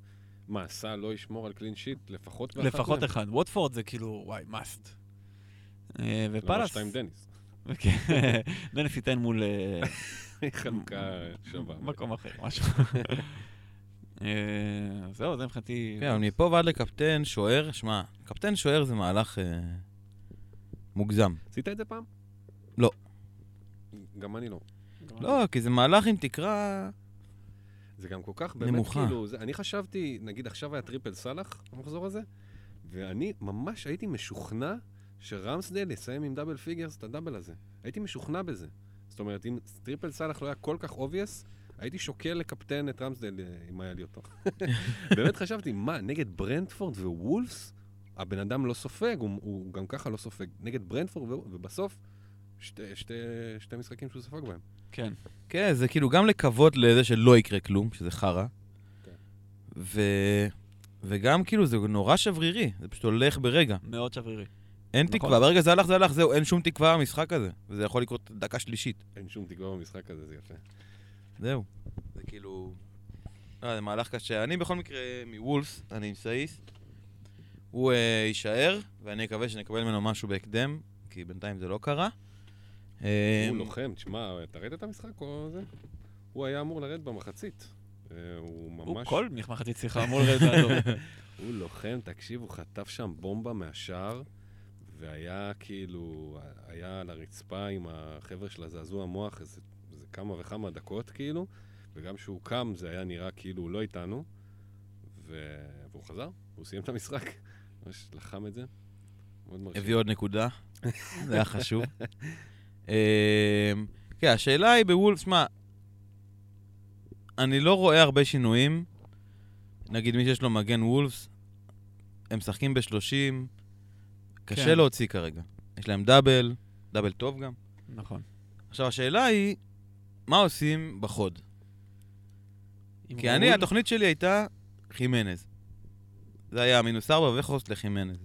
מה, סא לא ישמור על clean sheet לפחות באחת לפחות? אחד. ווטפורד זה כאילו, וואי, must. אה, ופאלאס, שאתה עם דניס. כן, דניס ייתן מול... אה, חלוקה שווה. מקום אחר, משהו. אה, זהו, זה מבחינתי... כן, אבל מפה ועד לקפטן, שוער, שמע, קפטן שוער זה מהלך אה, מוגזם. עשית את זה פעם? לא. גם אני לא. לא, כי זה מהלך עם תקרה... זה גם כל כך באמת נמוכה. כאילו, זה, אני חשבתי, נגיד עכשיו היה triple סאלח, המחזור הזה, ואני ממש הייתי משוכנע שרמסדל יסיים עם double figures את ה double הזה. הייתי משוכנע בזה. זאת אומרת, אם triple סאלח לא היה כל כך obvious, הייתי שוקל לקפטן את רמסדל אה, אם היה לי אותו. באמת חשבתי, מה, נגד ברנטפורד ווולפס? הבן אדם לא סופג, הוא, הוא גם ככה לא סופג. נגד ברנדפורד, ובסוף, שתי, שתי, שתי משחקים שהוא ספג בהם. כן. כן, זה כאילו גם לקוות לזה שלא יקרה כלום, שזה חרא. כן. ו... וגם כאילו זה נורא שברירי, זה פשוט הולך ברגע. מאוד שברירי. אין נכון. תקווה, ברגע זה הלך, זה הלך, זהו, אין שום תקווה במשחק הזה. וזה יכול לקרות דקה שלישית. אין שום תקווה במשחק הזה, זה יפה. זהו. זה כאילו... לא, זה מהלך קשה. אני בכל מקרה מוולפס, אני עם סאיס. הוא אה, יישאר, ואני מקווה שנקבל ממנו משהו בהקדם, כי בינתיים זה לא קרה. אה, הוא לוחם, תשמע, אתה ראית את המשחק או זה? הוא היה אמור לרדת במחצית. אה, הוא הוא ממש... כל מחצית שיחה אמור לרדת באדום. הוא לוחם, תקשיב, הוא חטף שם בומבה מהשער, והיה כאילו, היה על הרצפה עם החבר'ה של הזעזוע המוח איזה, איזה כמה וכמה דקות כאילו, וגם כשהוא קם זה היה נראה כאילו הוא לא איתנו, ו... והוא חזר, הוא סיים את המשחק. ממש לחם את זה. מאוד מרשים. הביא עוד נקודה, זה היה חשוב. אה, כן, השאלה היא בוולפס, שמע, אני לא רואה הרבה שינויים. נגיד מי שיש לו מגן וולפס, הם משחקים ב-30, קשה כן. להוציא כרגע. יש להם דאבל, דאבל טוב גם. נכון. עכשיו, השאלה היא, מה עושים בחוד? כי אני, התוכנית שלי הייתה חימנז. זה היה מינוס ארבע וחוסט לחימנז.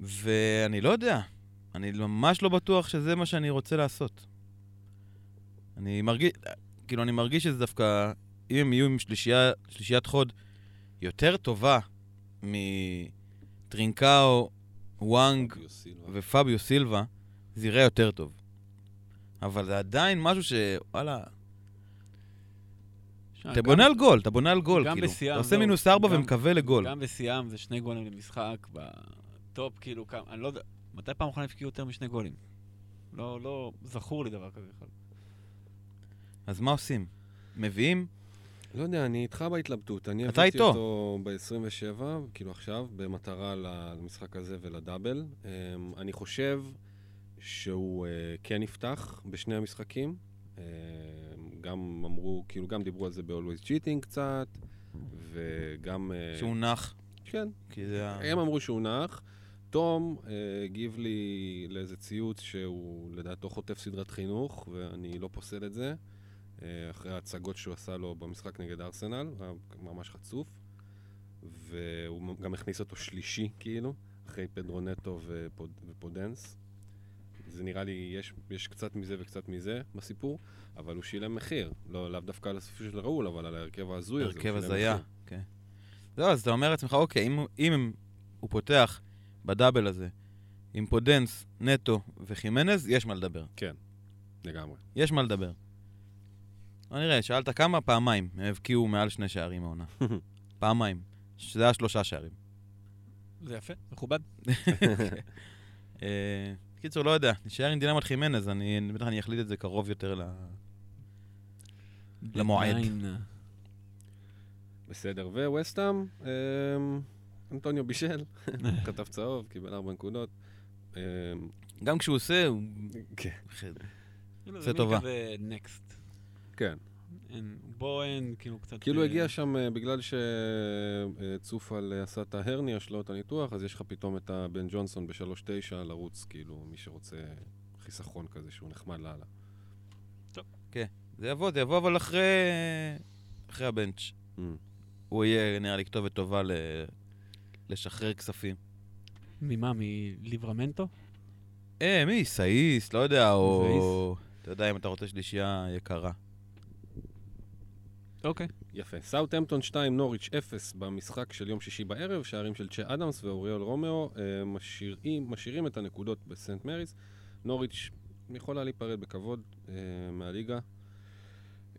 ואני לא יודע, אני ממש לא בטוח שזה מה שאני רוצה לעשות. אני מרגיש, כאילו, אני מרגיש שזה דווקא, אם הם יהיו עם שלישייה, שלישיית חוד יותר טובה מטרינקאו, וואנג. ופביו סילבה, זה יראה יותר טוב. אבל זה עדיין משהו ש... וואלה, אתה בונה על גול, אתה בונה על גול, כאילו. בשיאם, אתה עושה לא, מינוס ארבע ומקווה לגול. גם בשיאם זה שני גולים למשחק, בטופ, כאילו, כמה, אני לא יודע, מתי פעם אחרונה הבקיעו יותר משני גולים? לא, לא זכור לי דבר כזה בכלל. אז מה עושים? מביאים? לא יודע, אני איתך בהתלבטות. אני אתה הבאתי איתו. אותו ב-27, כאילו עכשיו, במטרה למשחק הזה ולדאבל. אמ, אני חושב שהוא אה, כן יפתח בשני המשחקים. אמ, גם אמרו, כאילו, גם דיברו על זה ב-Always Cheating קצת, וגם... אה, שהוא נח, כן, כי זה ה... הם אמרו שהוא נח. תום אה, הגיב לי לאיזה ציוץ שהוא לדעתו חוטף סדרת חינוך, ואני לא פוסל את זה. אה, אחרי ההצגות שהוא עשה לו במשחק נגד ארסנל, הוא היה ממש חצוף. והוא גם הכניס אותו שלישי, כאילו, אחרי פדרו נטו ופוד, ופודנס. זה נראה לי, יש, יש קצת מזה וקצת מזה בסיפור, אבל הוא שילם מחיר. לא, לאו דווקא על הסופי של ראול, אבל על ההרכב ההזוי הזה. הרכב הזיה. כן. זהו, אז אתה אומר לעצמך, אוקיי, אם, אם הוא פותח ב double הזה עם פודנס, נטו וחימנז, יש מה לדבר. לגמרי. יש מה לדבר. בוא נראה, שאלת כמה? פעמיים. הם הבקיעו מעל שני שערים העונה. פעמיים. שזה היה שלושה שערים. זה יפה, מכובד. קיצור, לא יודע, נשאר עם דילמת חימנז, אני בטח אני אחליט את זה קרוב יותר ל... למועד. בסדר, וווסטאם, אמ, אנטוניו בישל, חטף צהוב, קיבל ארבע נקודות. אה, גם כשהוא עושה, הוא... כן. זה מין טובה. כזה נקסט. כן. אין, בו אין, כאילו קצת... כאילו אה, הגיע שם, אה, בגלל שצופל עשה את ההרניה שלו, את הניתוח, אז יש לך פתאום את הבן ג'ונסון ב-3.9 לרוץ, כאילו, מי שרוצה חיסכון כזה שהוא נחמד לאללה. זה יבוא, זה יבוא, אבל אחרי... אחרי ה bench. Mm. הוא יהיה, נראה לי, כתובת טובה ל... לשחרר כספים. ממה? מליברמנטו? אה, מי? סאיס, לא יודע, או... סאיס. אתה יודע, אם אתה רוצה שלישייה יקרה. אוקיי. יפה. סאוטהמפטון 2, נוריץ' 0 במשחק של יום שישי בערב, שערים של צ'ה אדמס ואוריול רומאו אה, משאירים, משאירים את הנקודות בסנט מריס. נוריץ' יכולה להיפרד בכבוד אה, מהליגה.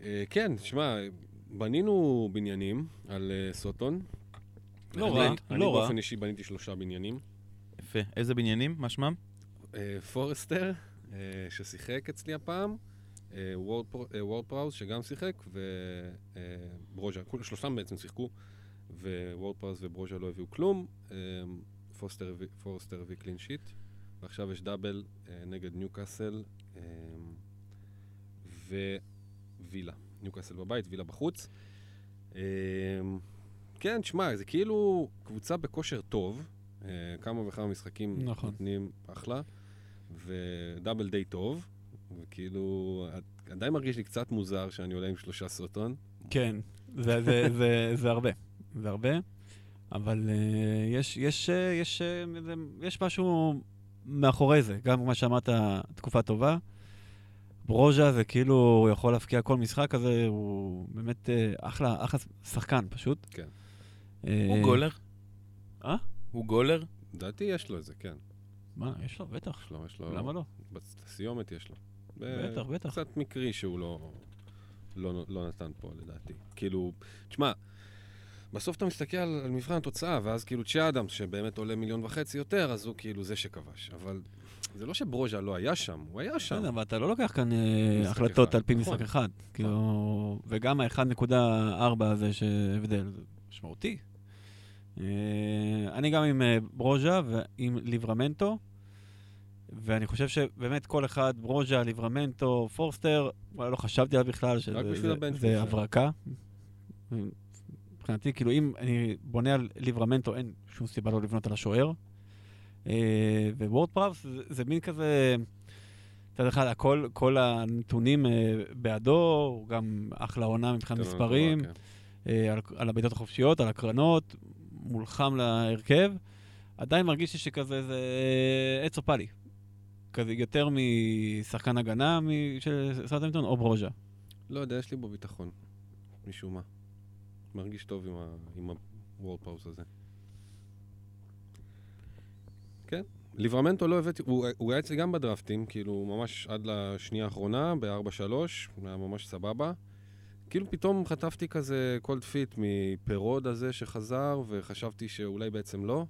אה, כן, שמע, בנינו בניינים על אה, סוטון. לא אני- רע, אני לא רע. באופן אישי בניתי שלושה בניינים. יפה. איזה בניינים? מה שמם? אה, פורסטר, אה, ששיחק אצלי הפעם, וורד אה, פראוס, שגם שיחק, וברוז'ה, כולם שלושתם בעצם שיחקו, וורד פראוס וברוז'ה לא הביאו כלום. אה, פורסטר הביא- קלין שיט, ועכשיו יש דאבל אה, נגד ניוקאסל אה, ווילה. ניוקאסל בבית, וילה בחוץ. אה, כן, שמע, זה כאילו קבוצה בכושר טוב, אה, כמה וכמה משחקים נכון. נותנים אחלה, ודאבל די טוב, וכאילו, עדיין מרגיש לי קצת מוזר שאני עולה עם שלושה סרטון. כן, זה, זה, זה, זה הרבה. זה הרבה, אבל uh, יש, יש, uh, יש, uh, זה, יש משהו מאחורי זה. גם מה שאמרת, תקופה טובה. ברוז'ה זה כאילו, הוא יכול להפקיע כל משחק כזה, הוא באמת uh, אחלה, אחלה שחקן פשוט. כן. אה, הוא גולר. אה? הוא גולר? לדעתי יש לו את זה, כן. מה, יש לו, בטח. יש לו, יש לו... למה לא? בסיומת יש לו. בטח, בטח. קצת מקרי שהוא לא, לא, לא נתן פה, לדעתי. כאילו, תשמע, בסוף אתה מסתכל על, על מבחן התוצאה, ואז כאילו צ'ה אדמס, שבאמת עולה מיליון וחצי יותר, אז הוא כאילו זה שכבש. אבל זה לא ברוז'ה לא היה שם, הוא היה שם. בסדר, אבל אתה לא לוקח כאן אה, החלטות אחד. על פי נכון. משחק אחד. כאילו, וגם ה-1.4 הזה שהבדל, זה משמעותי. אה, אני גם עם אה, ברוז'ה ועם ליברמנטו, ואני חושב שבאמת כל אחד, ברוז'ה, ליברמנטו, פורסטר, לא חשבתי עליו בכלל, שזה. הברקה. מבחינתי, כאילו, אם אני בונה על ליברמנטו, אין שום סיבה לא לבנות על השוער. אה, וורד פראוס זה, זה מין כזה, מצד אחד, הכל, כל הנתונים אה, בעדו, הוא גם אחלה עונה מבחינת מספרים, כן. אה, על, על הבעיטות החופשיות, על הקרנות, מולחם להרכב. עדיין מרגיש לי שכזה זה עץ או פאלי. כזה יותר משחקן הגנה של סאות'המפטון או ברוז'ה. לא יודע, יש לי בו ביטחון, משום מה. מרגיש טוב עם, ה, עם הוורד פראוס הזה. כן, ליברמנטו לא הבאתי, הוא, הוא היה אצלי גם בדרפטים, כאילו ממש עד לשנייה האחרונה, ב-4-3, הוא היה ממש סבבה. כאילו פתאום חטפתי כזה cold feet מפרוד הזה שחזר, וחשבתי שאולי בעצם לא,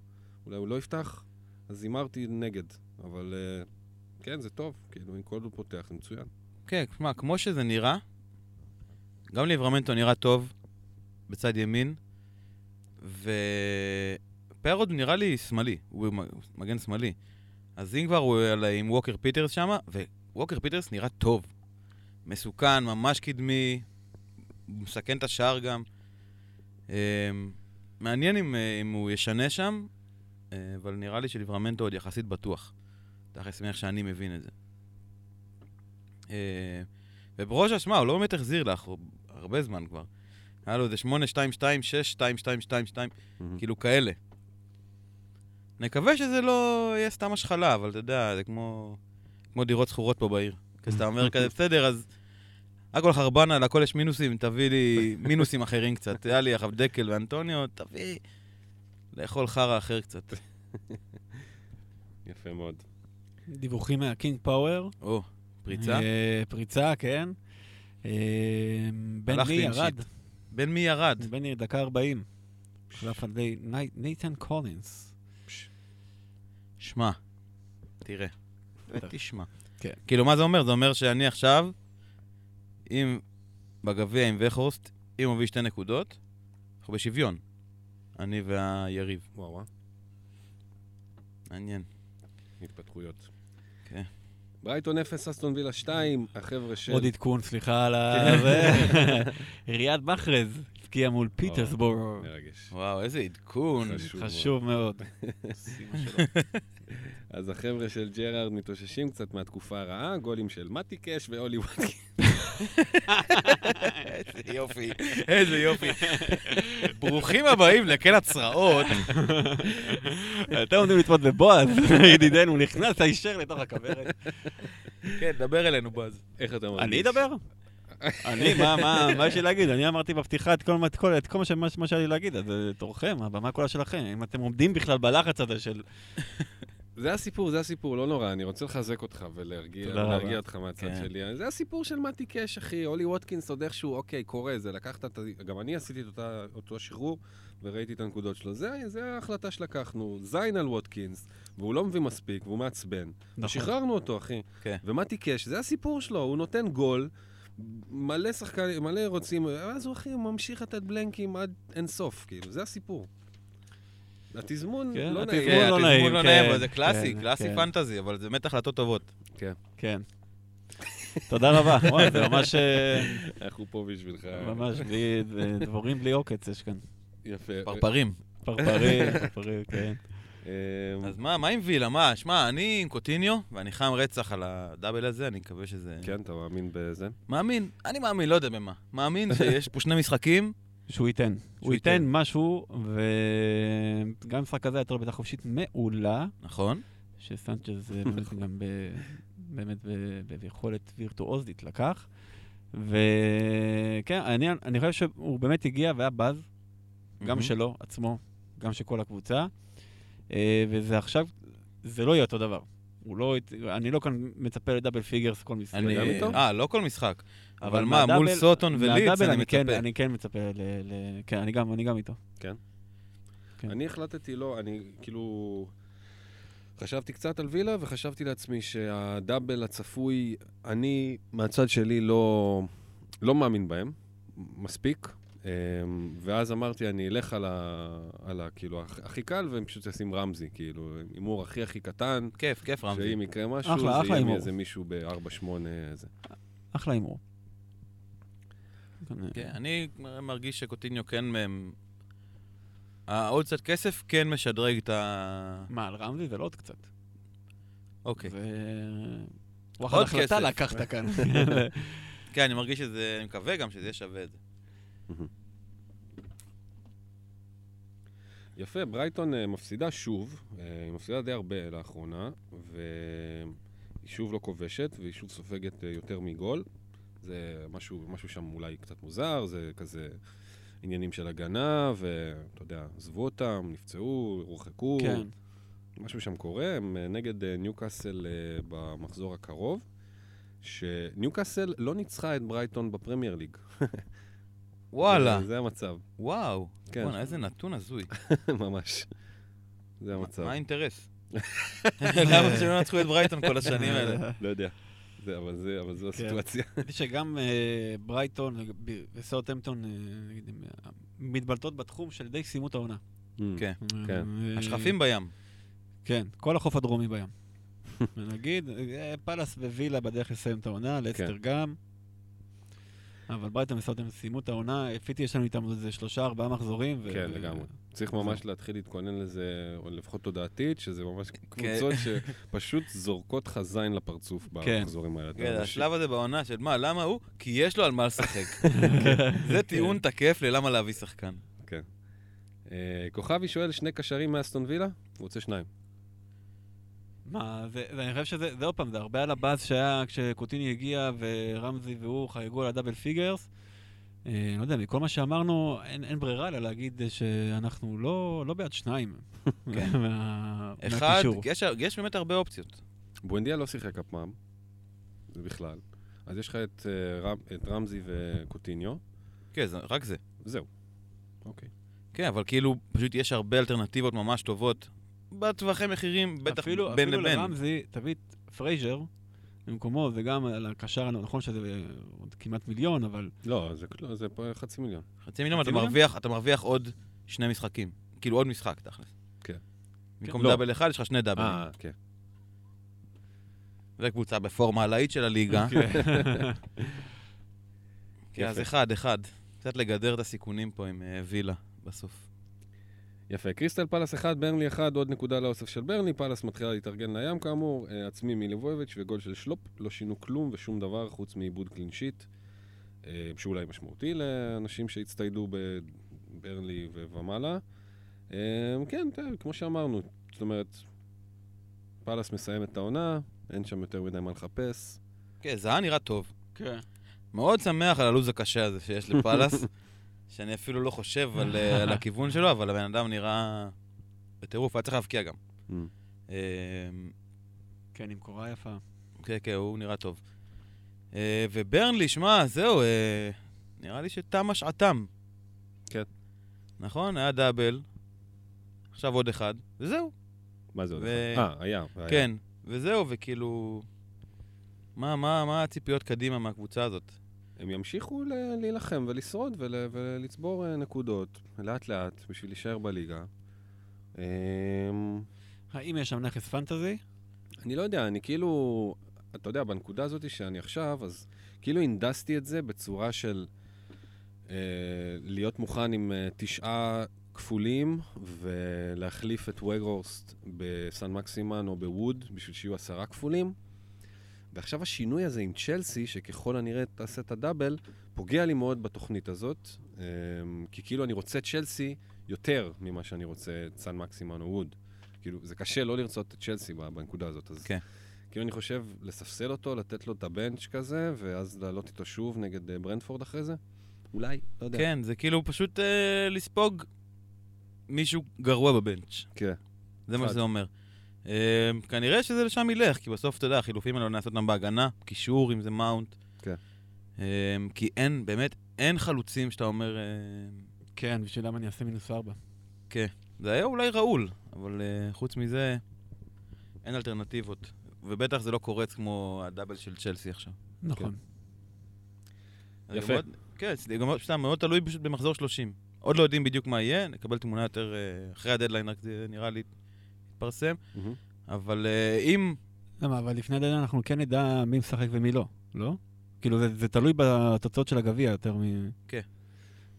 אולי הוא לא יפתח, אז הימרתי נגד, אבל אה, כן, זה טוב, כאילו אם קולד הוא פותח, זה מצוין. כן, שמע, כמו שזה נראה, גם ליברמנטו נראה טוב בצד ימין, ופרוד נראה לי שמאלי, הוא מגן שמאלי. אז אם כבר הוא על- עם ווקר פיטרס שם, וווקר פיטרס נראה טוב. מסוכן, ממש קדמי, מסכן את השער גם. אמ, מעניין אם, אה, אם הוא ישנה שם, אה, אבל נראה לי שליברמנטו עוד יחסית בטוח. תכלס מאיך שאני מבין את זה. אה, וברוז'ה, שמע, הוא לא באמת החזיר לך, הוא הרבה זמן כבר. היה לו איזה 8, 2, 2, 6, 2, 2, 2, 2, כאילו כאלה. נקווה שזה לא יהיה סתם השחלה, אבל אתה יודע, זה כמו, כמו דירות שכורות פה בעיר. כי אתה אומר כזה, בסדר, אז הכל חרבנה, להכל יש מינוסים, תביא לי מינוסים אחרים קצת. היה לי דקל ואנטוניו, תביא לאכול חרא אחר קצת. יפה מאוד. דיווחים מהקינג פאוור. או, פריצה. אה, פריצה, כן. אה, בן מי ירד? shit. בן מי ירד? בן מי, דקה 40. חלף על ידי ני- נייתן קולינס. שמע, תראה. תשמע. כן. כאילו, מה זה אומר? זה אומר שאני עכשיו, אם בגביע עם וכורסט, אם הוא מביא שתי נקודות, אנחנו בשוויון. אני והיריב. וואו, וואו. מעניין. התפתחויות. כן. ברייטון 0, אסטון וילה 2, החבר'ה של... עוד עדכון, סליחה על ה... זה. עיריית בחרז הפקיעה מול פיטרסבורג. מרגש. וואו, איזה עדכון. חשוב מאוד. חשוב מאוד. אז החבר'ה של ג'רארד מתאוששים קצת מהתקופה הרעה, גולים של מתי קאש ואולי וואטקין. איזה יופי, איזה יופי. ברוכים הבאים לקן הצרעות. אתם עומדים לצפות בבועז, ידידנו, נכנס הישר לתוך הכוורת. כן, דבר אלינו, בועז. איך אתה מרגיש? אני אדבר? אני, מה, מה, מה יש לי להגיד? אני אמרתי בפתיחה את כל כל- את כל מה שהיה לי להגיד, אז זה תורכם, הבמה כולה שלכם. אם אתם עומדים בכלל בלחץ הזה של... זה הסיפור, זה הסיפור, לא נורא, אני רוצה לחזק אותך ולהרגיע אותך מהצד כן. שלי. זה הסיפור של מתי קאש, אחי, אולי ווטקינס עוד איכשהו, אוקיי, קורה, זה לקחת את ה... גם אני עשיתי את אותה- אותו שחרור וראיתי את הנקודות שלו. זה, זה ההחלטה שלקחנו, זין על ווטקינס, והוא לא מביא מספיק, והוא מעצבן. נכון. ושחררנו אותו, אחי. כן. ומתי קאש, זה הסיפור שלו, הוא נותן גול, מלא שחקנים, מלא רוצים, ואז הוא, אחי, ממשיך לתת בלנקים עד אין סוף, כאילו, זה הסיפור. התזמון כן, לא התזמון נעים. כן, לא התזמון נעים, לא כן, נעים, אבל זה קלאסי, כן, קלאסי כן. פנטזי, אבל זה באמת החלטות טובות. כן. תודה רבה. וואי, זה ממש... אה, אנחנו פה בשבילך. ממש, בלי- זה דבורים בלי עוקץ יש כאן. יפה. פרפרים. פרפרים, פרפרים, כן. אה, אז מה, מה עם וילה? מה, שמע, אני עם קוטיניו, ואני חם רצח על הדאבל הזה, אני מקווה שזה... כן, אתה מאמין בזה? מאמין, אני מאמין, לא יודע במה. מאמין שיש פה שני משחקים, שהוא ייתן. הוא ייתן. משהו, וגם המשחק הזה הייתה לו בעיטה חופשית מעולה, נכון? שסנצ'ז אה, באמת גם ב... באמת ביכולת וירטואוזית לקח. וכן, אני, אני חושב שהוא באמת הגיע והיה באז, גם. שלו עצמו, גם של כל הקבוצה, אה, וזה עכשיו, זה לא יהיה אותו דבר. הוא לא, אני לא כאן מצפה ל double figures כל משחק. אה, לא כל משחק. אבל מה, מול סוטון מהדאבל אני כן, מצפה. אני כן מצפה ל... ל כן, אני גם, אני גם איתו. כן. אני החלטתי לא, אני כאילו... חשבתי קצת על וילה וחשבתי לעצמי שהדאבל הצפוי, אני מהצד שלי לא, לא מאמין בהם מספיק. אמ, ואז אמרתי, אני אלך על ה... על ה כאילו, הכ- הכי קל, ופשוט אשים רמזי, כאילו, הימור הכי הכי קטן, כיף, כיף רמזי. שאם יקרה משהו, אחלה, זה אחלה יהיה. מאיזה מישהו ב-4-8, איזה. אחלה הימור. כן, אני מרגיש שקוטיניו כן... מ- העוד קצת כסף כן משדרג את ה... מה, על רמזי זה לא עוד קצת. אוקיי. זה... וואחד החלטה. לקחת כאן. כן, אני מרגיש שזה... אני מקווה גם שזה יהיה שווה את זה. יפה, ברייטון אה, מפסידה שוב, אה, היא מפסידה די הרבה לאחרונה, והיא שוב לא כובשת, והיא שוב סופגת אה, יותר מגול. זה משהו, משהו שם אולי קצת מוזר, זה כזה עניינים של הגנה, ואתה יודע, עזבו אותם, נפצעו, הורחקו, כן. משהו שם קורה, הם אה, נגד אה, ניוקאסל אה, במחזור הקרוב, שניוקאסל לא ניצחה את ברייטון בפרמייר ליג. וואלה, זה, המצב, וואו. כן. בואנה, איזה נתון הזוי. ממש. זה המצב. מה האינטרס? למה שהם לא נצחו את ברייטון כל השנים האלה? לא יודע. זה, אבל, זה, אבל זו הסיטואציה. ראיתי שגם אה, ברייטון וסאוטהמפטון אה, אה, מתבלטות בתחום של די סיימו את העונה. כן. כן. אה, הכפכפים בים. כן, כל החוף הדרומי בים. נגיד, פאלאס, וילה בדרך לסיים את העונה, לסטר כן. גם. אבל ברייטון וסאוטהמפטון סיימו את העונה, הפיתי יש לנו איתם איזה שלושה, ארבעה מחזורים. ו- כן, לגמרי. צריך ממש להתחיל להתכונן לזה, או לפחות תודעתית, שזה ממש כן. קבוצות שפשוט זורקות לך זין לפרצוף כן. במחזורים האלה. כן, השלב הזה בעונה של מה, למה הוא? כי יש לו על מה לשחק. זה טיעון תקף ללמה להביא שחקן. אה, כוכבי שואל, שני קשרים מאסטון וילה? הוא רוצה שניים. מה, זה, זה, אני חושב שזה, זה עוד פעם, זה הרבה על הבאז שהיה כשקוטיני הגיע ורמזי והוא חגגו על ה double figures. אה, לא יודע, מכל מה שאמרנו, אין, אין ברירה אלא להגיד שאנחנו לא, לא בעד שניים. כן. מה, אחד. יש- יש באמת הרבה אופציות. בואנדיה לא שיחק הפעם, זה בכלל. אז יש לך את, אה, רם, את רמזי וקוטיניו, כן, זה- רק זה. זהו. אוקיי. כן, אבל כאילו, פשוט יש הרבה אלטרנטיבות ממש טובות. בטווחי מחירים, בטח אפילו, בין אפילו לבין. לרמזי, תביא את פרייזר במקומו, וגם על הקשר, נכון שזה עוד כמעט מיליון, אבל לא, זה, לא, זה פה חצי מיליון. חצי מיליון, חצי אתה מיליון? מרוויח, אתה מרוויח עוד שני משחקים. כאילו עוד משחק, תכלס. כן. במקום לא. דאבל אחד, יש לך שני דאבלים. אה, כן. וקבוצה בפורמה הלהיט של הליגה. כן, אז יפה. אחד, אחד. קצת לגדר את הסיכונים פה עם אה, וילה בסוף. יפה, קריסטל פלס 1, ברנלי 1, עוד נקודה לאוסף של ברנלי, פלס מתחילה להתארגן לים כאמור, אה, עצמי מליבוביץ' וגול של שלופ, לא שינו כלום ושום דבר חוץ מעיבוד קלין שיט, שאולי משמעותי לאנשים שהצטיידו בברנלי ומעלה. אה, כן, תראה, כמו שאמרנו, זאת אומרת, פלס מסיים את העונה, אין שם יותר מדי מה לחפש. כן, זה היה נראה טוב. כן. מאוד שמח על הלו"ז הקשה הזה שיש לפאלאס, שאני אפילו לא חושב על, אה, על הכיוון שלו, אבל הבן אדם נראה בטירוף, היה צריך להבקיע גם. Mm. אה, כן, עם קורה יפה. כן, כן, הוא נראה טוב. אה, וברנלי, שמע, זהו, אה, נראה לי שתם השעתם. כן. נכון? היה דאבל, עכשיו עוד אחד, וזהו. מה זה עוד ו- אחד? אה, היה. היה. כן, וזהו, וכאילו... מה, מה, מה הציפיות קדימה מהקבוצה הזאת? הם ימשיכו להילחם ולשרוד ול- ולצבור אה, נקודות, לאט-לאט, בשביל להישאר בליגה. אמ, האם יש שם נכס פנטזי? אני לא יודע, אני כאילו, אתה יודע, בנקודה הזאת שאני עכשיו, אז כאילו הנדסתי את זה בצורה של אה, להיות מוכן עם אה, תשעה כפולים ולהחליף את וגורסט בסן מקסימן או בווד בשביל שיהיו עשרה כפולים. ועכשיו השינוי הזה עם צ'לסי, שככל הנראה תעשה את הדאבל, פוגע לי מאוד בתוכנית הזאת, אה, כי כאילו אני רוצה צ'לסי יותר ממה שאני רוצה את סן מקסימן או ווד. כאילו, זה קשה לא לרצות את צ'לסי בנקודה הזאת. אז כן. כאילו, אני חושב לספסל אותו, לתת לו את הבנץ' כזה, ואז לעלות איתו שוב נגד אה, ברנדפורד אחרי זה? אולי, לא יודע. כן, זה כאילו פשוט אה, לספוג מישהו גרוע בבנץ'. כן. זה מה אחד. שזה אומר. אה, כנראה שזה לשם ילך, כי בסוף, אתה יודע, החילופים האלה נעשות אותם בהגנה, קישור, אם זה מאונט. כן. אה, כי אין, באמת, אין חלוצים שאתה אומר... אה, כן, בשבילם אני אעשה מינוס ארבע. זה היה אולי ראול, אבל אה, חוץ מזה, אין אלטרנטיבות. ובטח זה לא קורץ כמו הדאבל של צ'לסי עכשיו. נכון. יפה. כן, זה גם סתם מאוד תלוי פשוט במחזור 30. עוד לא יודעים בדיוק מה יהיה, נקבל תמונה יותר אה, אחרי הדדליין, רק זה נראה לי יתפרסם. אבל אה, אם... למה, אבל לפני הדדליין אנחנו כן נדע מי משחק ומי לא, לא? כאילו, זה, זה תלוי בתוצאות של הגביע יותר מ... כן.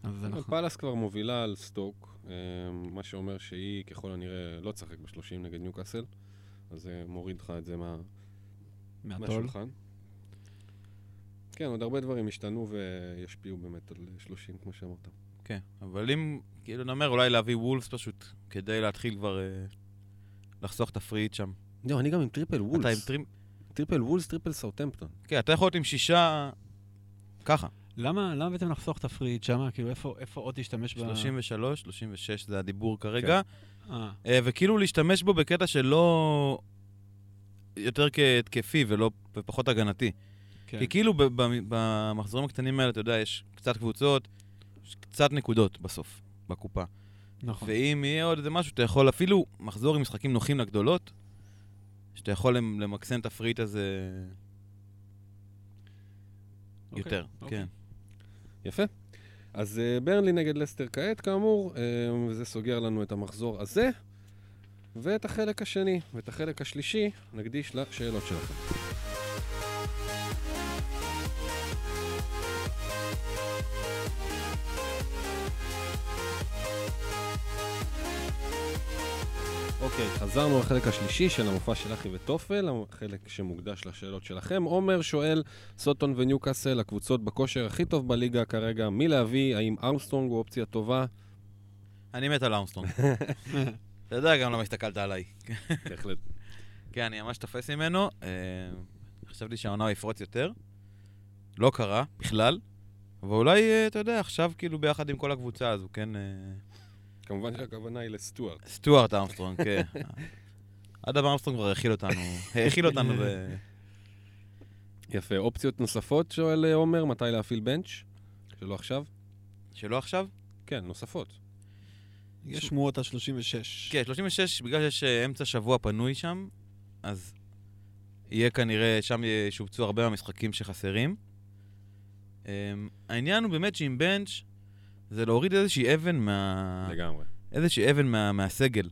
אז נכון. פאלאס כבר מובילה על סטוק, אה, מה שאומר שהיא ככל הנראה לא תשחק ב-30 נגד ניוקאסל, אז זה מוריד לך את זה מה... מהשולחן. כן, עוד הרבה דברים ישתנו וישפיעו באמת על 30, כמו שאמרת. כן, אבל אם, כאילו נאמר, אולי להביא וולפס פשוט, כדי להתחיל כבר אה, לחסוך את ה free hit שם. לא, אני גם עם triple אתה עם וולפס. טרימ... triple וולפס, triple סאוטמפטון. כן, אתה יכול להיות עם שישה... ככה, למה, למה בעצם לחסוך את ה free hit שמה? כאילו, איפה, איפה עוד תשתמש ב... 33, 36 זה הדיבור כרגע. אה, אה, וכאילו להשתמש בו בקטע שלא... יותר כהתקפי ולא... ופחות הגנתי. כן. כי כאילו ב- ב- במחזורים הקטנים האלה, אתה יודע, יש קצת קבוצות, יש קצת נקודות בסוף, בקופה. נכון. ואם יהיה עוד איזה משהו, אתה יכול אפילו מחזור עם משחקים נוחים לגדולות, שאתה יכול למ- למקסם את הפריט הזה אוקיי, יותר, אוקיי. כן. יפה. אז uh, ברנלי נגד לסטר כעת, כאמור, uh, וזה סוגר לנו את המחזור הזה, ואת החלק השני, ואת החלק השלישי נקדיש לשאלות שלכם. אוקיי, חזרנו לחלק השלישי של המופע של אחי וטופל, החלק שמוקדש לשאלות שלכם. עומר שואל, סוטון וניוקאסל, הקבוצות בכושר הכי טוב בליגה כרגע, מי להביא? האם ארמסטרונג הוא אופציה טובה? אני מת על ארמסטרונג. אתה יודע גם למה הסתכלת עליי. בהחלט. כן, אני ממש תופס ממנו. אה, חשבתי שהעונה הוא יפרוץ יותר. לא קרה, בכלל. אבל אולי, אה, אתה יודע, עכשיו כאילו ביחד עם כל הקבוצה, הוא כן... כמובן שהכוונה היא לסטוארט. סטוארט ארמסטרונג, כן. אדם ארמסטרונג כבר האכיל אותנו, האכיל אותנו ב... יפה. אופציות נוספות, שואל אה, עומר, מתי להפעיל בנץ'? שלא עכשיו? שלא עכשיו? כן, נוספות. יש שמועות על 36. כן, 36, בגלל שיש אה, אמצע שבוע פנוי שם, אז יהיה כנראה, שם ישובצו הרבה מהמשחקים שחסרים. Um, העניין הוא באמת שעם בנץ' זה להוריד איזושהי אבן מה... לגמרי. איזושהי אבן מה, מהסגל.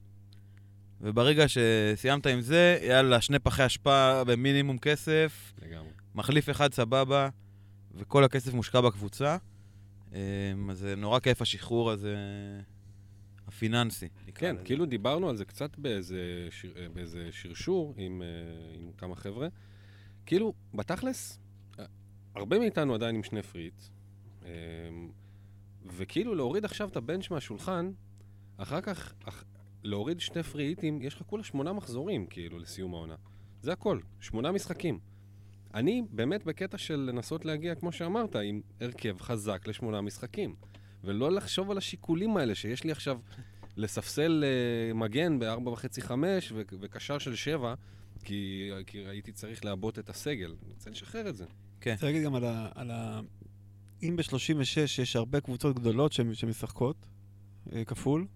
וברגע שסיימת עם זה, יאללה, שני פחי אשפה במינימום כסף, לגמרי. מחליף אחד סבבה, וכל הכסף מושקע בקבוצה. אמ, אז זה נורא כיף השחרור הזה, הפיננסי. כן, לזה. כאילו דיברנו על זה קצת באיזה, שיר, אה, באיזה שרשור עם, אה, עם כמה חבר'ה. כאילו, בתכלס, אה, הרבה מאיתנו עדיין עם שני פריט, אה, וכאילו להוריד עכשיו את הבנץ' מהשולחן, אחר כך אח, להוריד שני פריטים, יש לך כולה שמונה מחזורים, כאילו, לסיום העונה. זה הכל, שמונה משחקים. אני באמת בקטע של לנסות להגיע, כמו שאמרת, עם הרכב חזק לשמונה משחקים. ולא לחשוב על השיקולים האלה, שיש לי עכשיו לספסל uh, מגן ב-4.5-5 ו- וקשר של 7, כי, כי הייתי צריך לעבות את הסגל. אני רוצה לשחרר את זה. צריך להגיד גם על ה... על ה... אם ב-36 יש הרבה קבוצות גדולות שמ- שמשחקות, אה, כפול,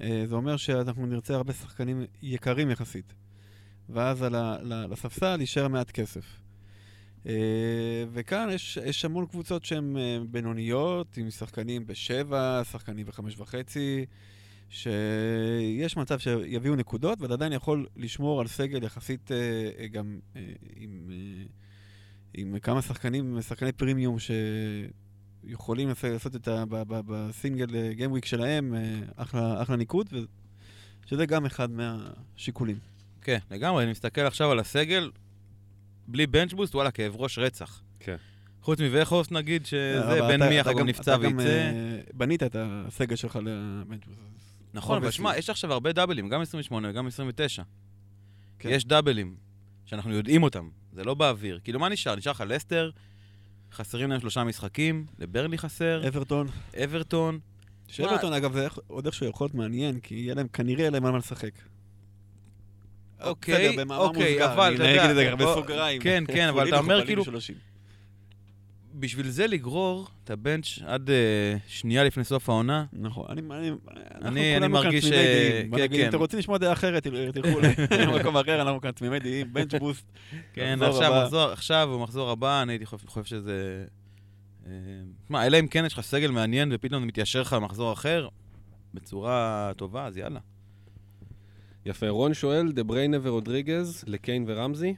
אה, זה אומר שאנחנו נרצה הרבה שחקנים יקרים יחסית. ואז על ה- ל- לספסל יישאר מעט כסף. אה, וכאן יש, יש המון קבוצות שהן בינוניות, עם שחקנים בשבע, שחקנים בחמש וחצי, שיש מצב שיביאו נקודות, ואתה עדיין יכול לשמור על סגל יחסית גם עם, עם כמה שחקנים, שחקני פרימיום שיכולים לעשות- את ה... ב- ב- בסינגל גיים וויק שלהם, אה, אחלה, אחלה ניקוד, ו- שזה גם אחד מהשיקולים. כן, לגמרי, אני מסתכל עכשיו על הסגל, בלי בנץ' בוסט, וואלה, כאב ראש רצח. כן. חוץ מווכהורסט נגיד, שזה אבל בן אתה- מי אחר גם נפצע אתה גם, ויצא. אה, בנית את הסגל שלך לבנצ'בוס. נכון, אבל. שמע, יש עכשיו הרבה דאבלים, גם 28 וגם 29. כן. יש דאבלים, שאנחנו יודעים אותם, זה לא באוויר. כאילו, מה נשאר? נשאר לך לסטר, חסרים להם שלושה משחקים, לברלי חסר, אברטון. אברטון. שמע, אברטון, אגב, זה עוד איכשהו יכול להיות מעניין, כי יהיה להם, כנראה יהיה להם על מה לשחק. אוקיי, אוקיי, אבל אני אתה אגיד יודע, את זה בוא- בסוגריים. כן, כן, אבל אתה אומר כאילו. בשביל זה לגרור את הבנץ' עד אה, שנייה לפני סוף העונה, נכון, אני, אני, אני כולנו כאן מרגיש תמימי ש- כן, כן. אם אתם רוצים לשמוע דעה אחרת, תל- תלכו למקום אחר, אנחנו כאן תמימי דעים, בנץ' בוסט. כן, מחזור עכשיו. מחזור, עכשיו במחזור הבא, אני הייתי חושב, חושב שזה... אה, מה, אלא אם כן יש לך סגל מעניין ופתאום זה מתיישר לך במחזור אחר, בצורה טובה, אז יאללה. יפה, רון שואל, דה בריינה ורודריגז לקיין ורמזי?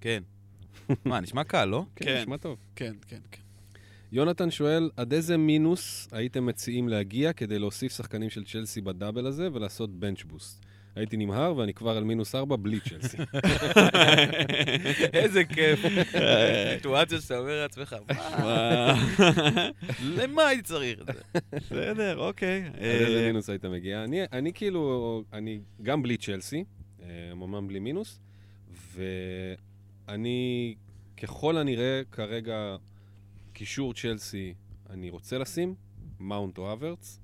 כן. מה, נשמע קל, לא? כן, כן. נשמע טוב. כן, כן, כן. יונתן שואל, עד איזה מינוס הייתם מציעים להגיע כדי להוסיף שחקנים של צ'לסי בדאבל הזה ולעשות בנץ' בוסט? הייתי נמהר ואני כבר על מינוס ארבע בלי צ'לסי. איזה כיף. סיטואציה שאתה אומר לעצמך, מה? למה הייתי צריך את זה? בסדר, אוקיי. עד איזה אה, מינוס היית מגיע? אני, אני כאילו, אני גם בלי צ'לסי, אה, ממש בלי מינוס, ואני ככל הנראה כרגע קישור צ'לסי אני רוצה לשים, מאונט או האברץ,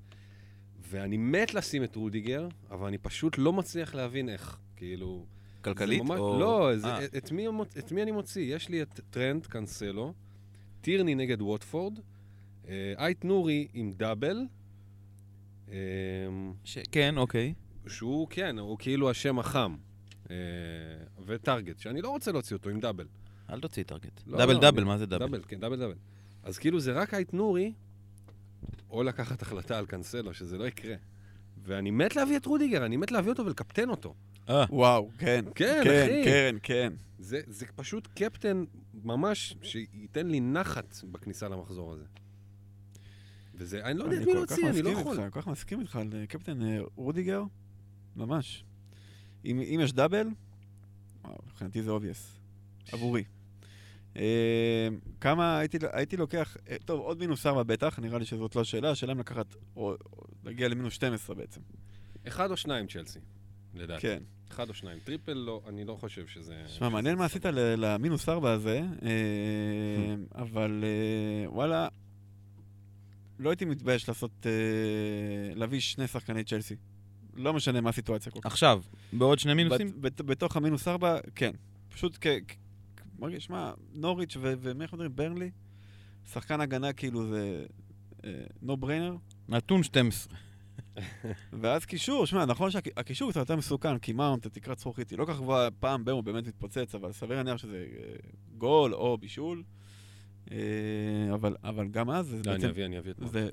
ואני מת לשים את רודיגר, אבל אני פשוט לא מצליח להבין איך, כאילו... כלכלית? זה ממש, או- לא, זה, אה, את, מי, את מי אני מוציא? יש לי את טרנד, קאנסלו, טירני נגד ווטפורד, אה, אית-נורי עם double, אה, ש- כן, אוקיי. שהוא, כן, הוא כאילו השם החם, וטארגט, שאני לא רוצה להוציא אותו עם double. אל תוציא טארגט. לא, double לא, double, אני- מה זה double? double, כן, double double. אז כאילו זה רק אית-נורי, או לקחת החלטה על קאנסלו, שזה לא יקרה. ואני מת להביא את רודיגר, אני מת להביא אותו ולקפטן אותו. אה, וואו, כן. כן, כן, אחי. כן, כן. זה, זה פשוט קפטן ממש שייתן לי נחת בכניסה למחזור הזה. וזה, אני לא יודע את מי להוציא, אני לא יכול. איתך, כל כך מסכים איתך על אה, קפטן אה, רודיגר, ממש. אם אם יש double, מבחינתי זה obvious. עבורי. אה, כמה הייתי הייתי לוקח, אה, טוב, עוד מינוס ארבע בטח, נראה לי שזאת לא השאלה, השאלה אם לקחת, או או להגיע למינוס 12 בעצם. אחד או שניים צ'לסי, לדעתי. כן. אחד או שניים. triple לא, אני לא חושב שזה... שמע, מעניין מה עשית למינוס ארבע הזה, אה, אבל אה, וואלה, לא הייתי מתבייש לעשות, אה, להביא שני שחקני צ'לסי. לא משנה מה הסיטואציה כל כך. עכשיו, בעוד שני מינוסים? בת- בת- בתוך המינוס ארבע, כן. פשוט כ... מרגיש, מה, נוריץ' ומי אנחנו מדברים? ברנלי? שחקן הגנה כאילו זה נו בריינר. נתון 12. ואז קישור, שמע, נכון שהקישור קצת יותר מסוכן, כי מאונט, התקרת זכוכית היא לא כך גבוהה, פעם ב הוא באמת מתפוצץ, אבל סביר להניח שזה אה, גול או בישול. אה, אבל, אבל גם אז, זה לא, אני בעצם, אביא, אני אביא את זה,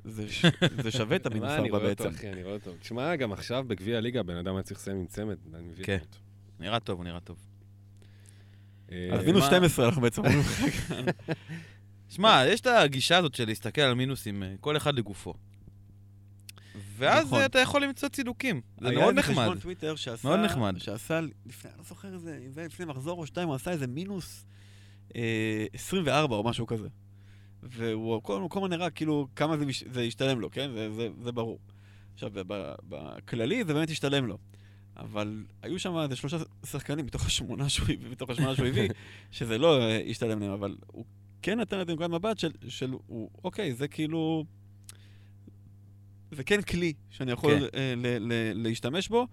זה, שווה את המינוס מה, אני ארבע רואה אותו, בעצם. אחי, אני רואה אותו. תשמע, גם עכשיו בגביע הליגה, בן אדם היה צריך לסיים עם צמד, אני מביא כן. נראה טוב, הוא נראה טוב. אה, אז מינוס מה- 12 אנחנו בעצם אומרים לך כאן. שמע, יש את הגישה הזאת של להסתכל על מינוסים, אה, כל אחד לגופו. ואז נכון. אה, אתה יכול למצוא צידוקים. זה היה מאוד איזה נחמד. חשבון טוויטר שעשה, מאוד נחמד. שעשה לפני, אני לא זוכר איזה, אם זה היה לפני מחזור או שתיים, הוא עשה איזה מינוס אה, 24 או משהו כזה. והוא כל, כל הזמן נראה כאילו כמה זה, מש- זה ישתלם לו, כן? זה, זה, זה ברור. עכשיו, בכללי זה באמת ישתלם לו. אבל היו שם איזה שלושה שחקנים מתוך השמונה שהוא הביא, מתוך השמונה שהוא הביא, שזה לא אה, ישתלם להם, אבל הוא כן נתן את זה מנקודת מבט של, של הוא, אוקיי, זה כאילו... זה כן כלי שאני יכול כן. אה, ל, ל, להשתמש בו.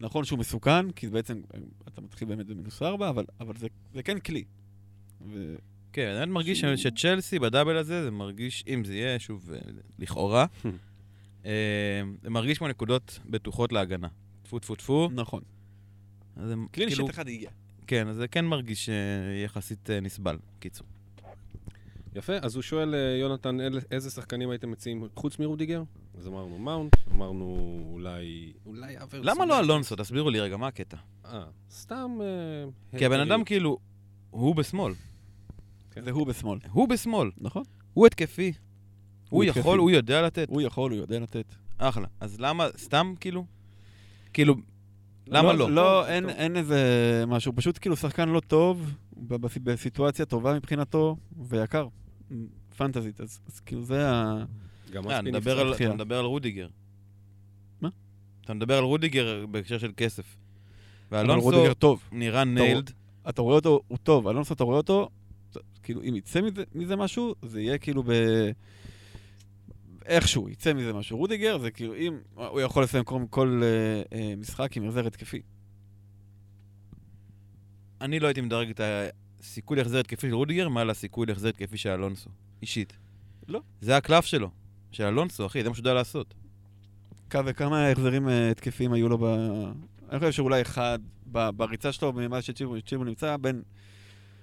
נכון שהוא מסוכן, כי בעצם אה, אתה מתחיל באמת במינוס ארבע, אבל, אבל זה, זה כן כלי. ו... כן, אני מרגיש שצ'לסי בדאבל הזה, זה מרגיש, אם זה יהיה, שוב, אה, לכאורה, אה, זה מרגיש כמו נקודות בטוחות להגנה. טפו טפו טפו. נכון. אז זה קליל כאילו, שיט אחד הגיע. כן, אז זה כן מרגיש אה, יחסית נסבל, קיצור. יפה, אז הוא שואל, יונתן, איזה שחקנים הייתם מציעים חוץ מרודיגר? אז אמרנו מאונט, אמרנו אולי... אולי אברסון. למה לא אלונסו? תסבירו לי רגע, מה הקטע? אה, סתם... כי הבן. אדם כאילו, הוא בשמאל. כן. זה הוא בשמאל. הוא בשמאל. נכון. הוא התקפי. הוא התקפי. יכול, הוא יודע לתת. הוא יכול, הוא יודע לתת. אחלה. אז למה, סתם כאילו? כאילו, למה לא? לא, טוב, אין, טוב. אין איזה משהו, פשוט כאילו שחקן לא טוב, בסיטואציה טובה מבחינתו, ויקר. פנטזית, אז, אז כאילו זה ה... גם אה, אספי נדבר נפצע. אתה מדבר על רודיגר. מה? אתה מדבר על רודיגר בהקשר של כסף. ואלונסו רודיגר טוב. נראה ניילד. אתה רואה אותו, הוא טוב, אלונסו אתה רואה אותו, כאילו אם יצא מזה, מזה משהו, זה יהיה כאילו ב... איכשהו, יצא מזה משהו. רודיגר זה כאילו, אם הוא יכול לסיים כל, כל אה, אה, משחק עם החזר התקפי. אני לא הייתי מדרג את הסיכוי להחזר התקפי של רודיגר מעל הסיכוי להחזר התקפי של אלונסו. אישית. לא. זה הקלף שלו. של אלונסו, אחי, זה מה שהוא יודע לעשות. כמה, כמה החזרים אה, התקפיים היו לו ב... אני חושב שאולי אחד, בריצה שלו, ממה שצ'יבו צ'יבו נמצא, בין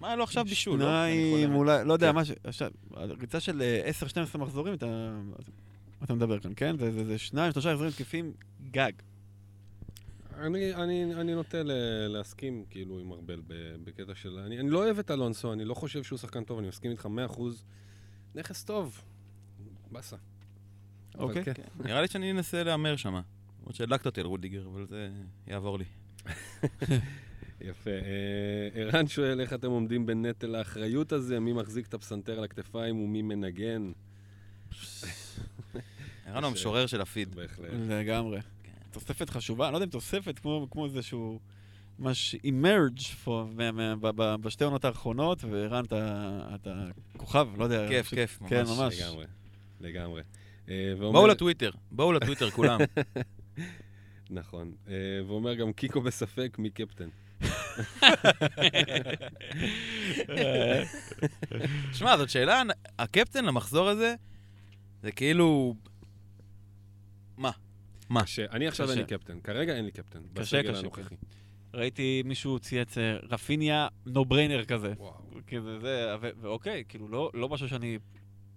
מה היה לו עכשיו בישול? לא? שניים, אולי, לא יודע, כן. מה ש... עכשיו, ריצה של אה, 10-12 מחזורים, אתה... אתה מדבר כאן, כן? זה, זה, זה שניים, שלושה החזרים תקפים גג. אני, אני, אני נוטה ל- להסכים כאילו עם ארבל ב- בקטע של... אני, אני לא אוהב את אלונסו, אני לא חושב שהוא שחקן טוב, אני מסכים איתך 100%. נכס טוב. באסה. אוקיי. כן. נראה לי שאני אנסה להמר שמה. למרות שהדלקת אותי על רודיגר, אבל זה יעבור לי. יפה. אה, ערן שואל איך אתם עומדים בנטל האחריות הזה, מי מחזיק את הפסנתר על הכתפיים ומי מנגן? ערן הוא המשורר של הפיד. בהחלט. לגמרי. כן. תוספת חשובה, אני לא יודע אם תוספת, כמו, כמו איזשהו... ממש אימרג' בשתי עונות האחרונות, וערן, אתה, אתה כוכב, לא יודע. כיף, כיף, ממש. כן, ממש. לגמרי. לגמרי. אה, ואומר- בואו לטוויטר, בואו לטוויטר כולם. נכון. אה, ואומר גם קיקו בספק מי קפטן. שמע, זאת שאלה, הקפטן למחזור הזה, זה כאילו... מה? מה? קשה. אני עכשיו אין. לי קפטן. כרגע אין לי קפטן. קשה, קשה. ראיתי מישהו צייץ אה, רפיניה נו בריינר כזה. וואו. כזה זה, ואוקיי, כאילו לא, לא משהו שאני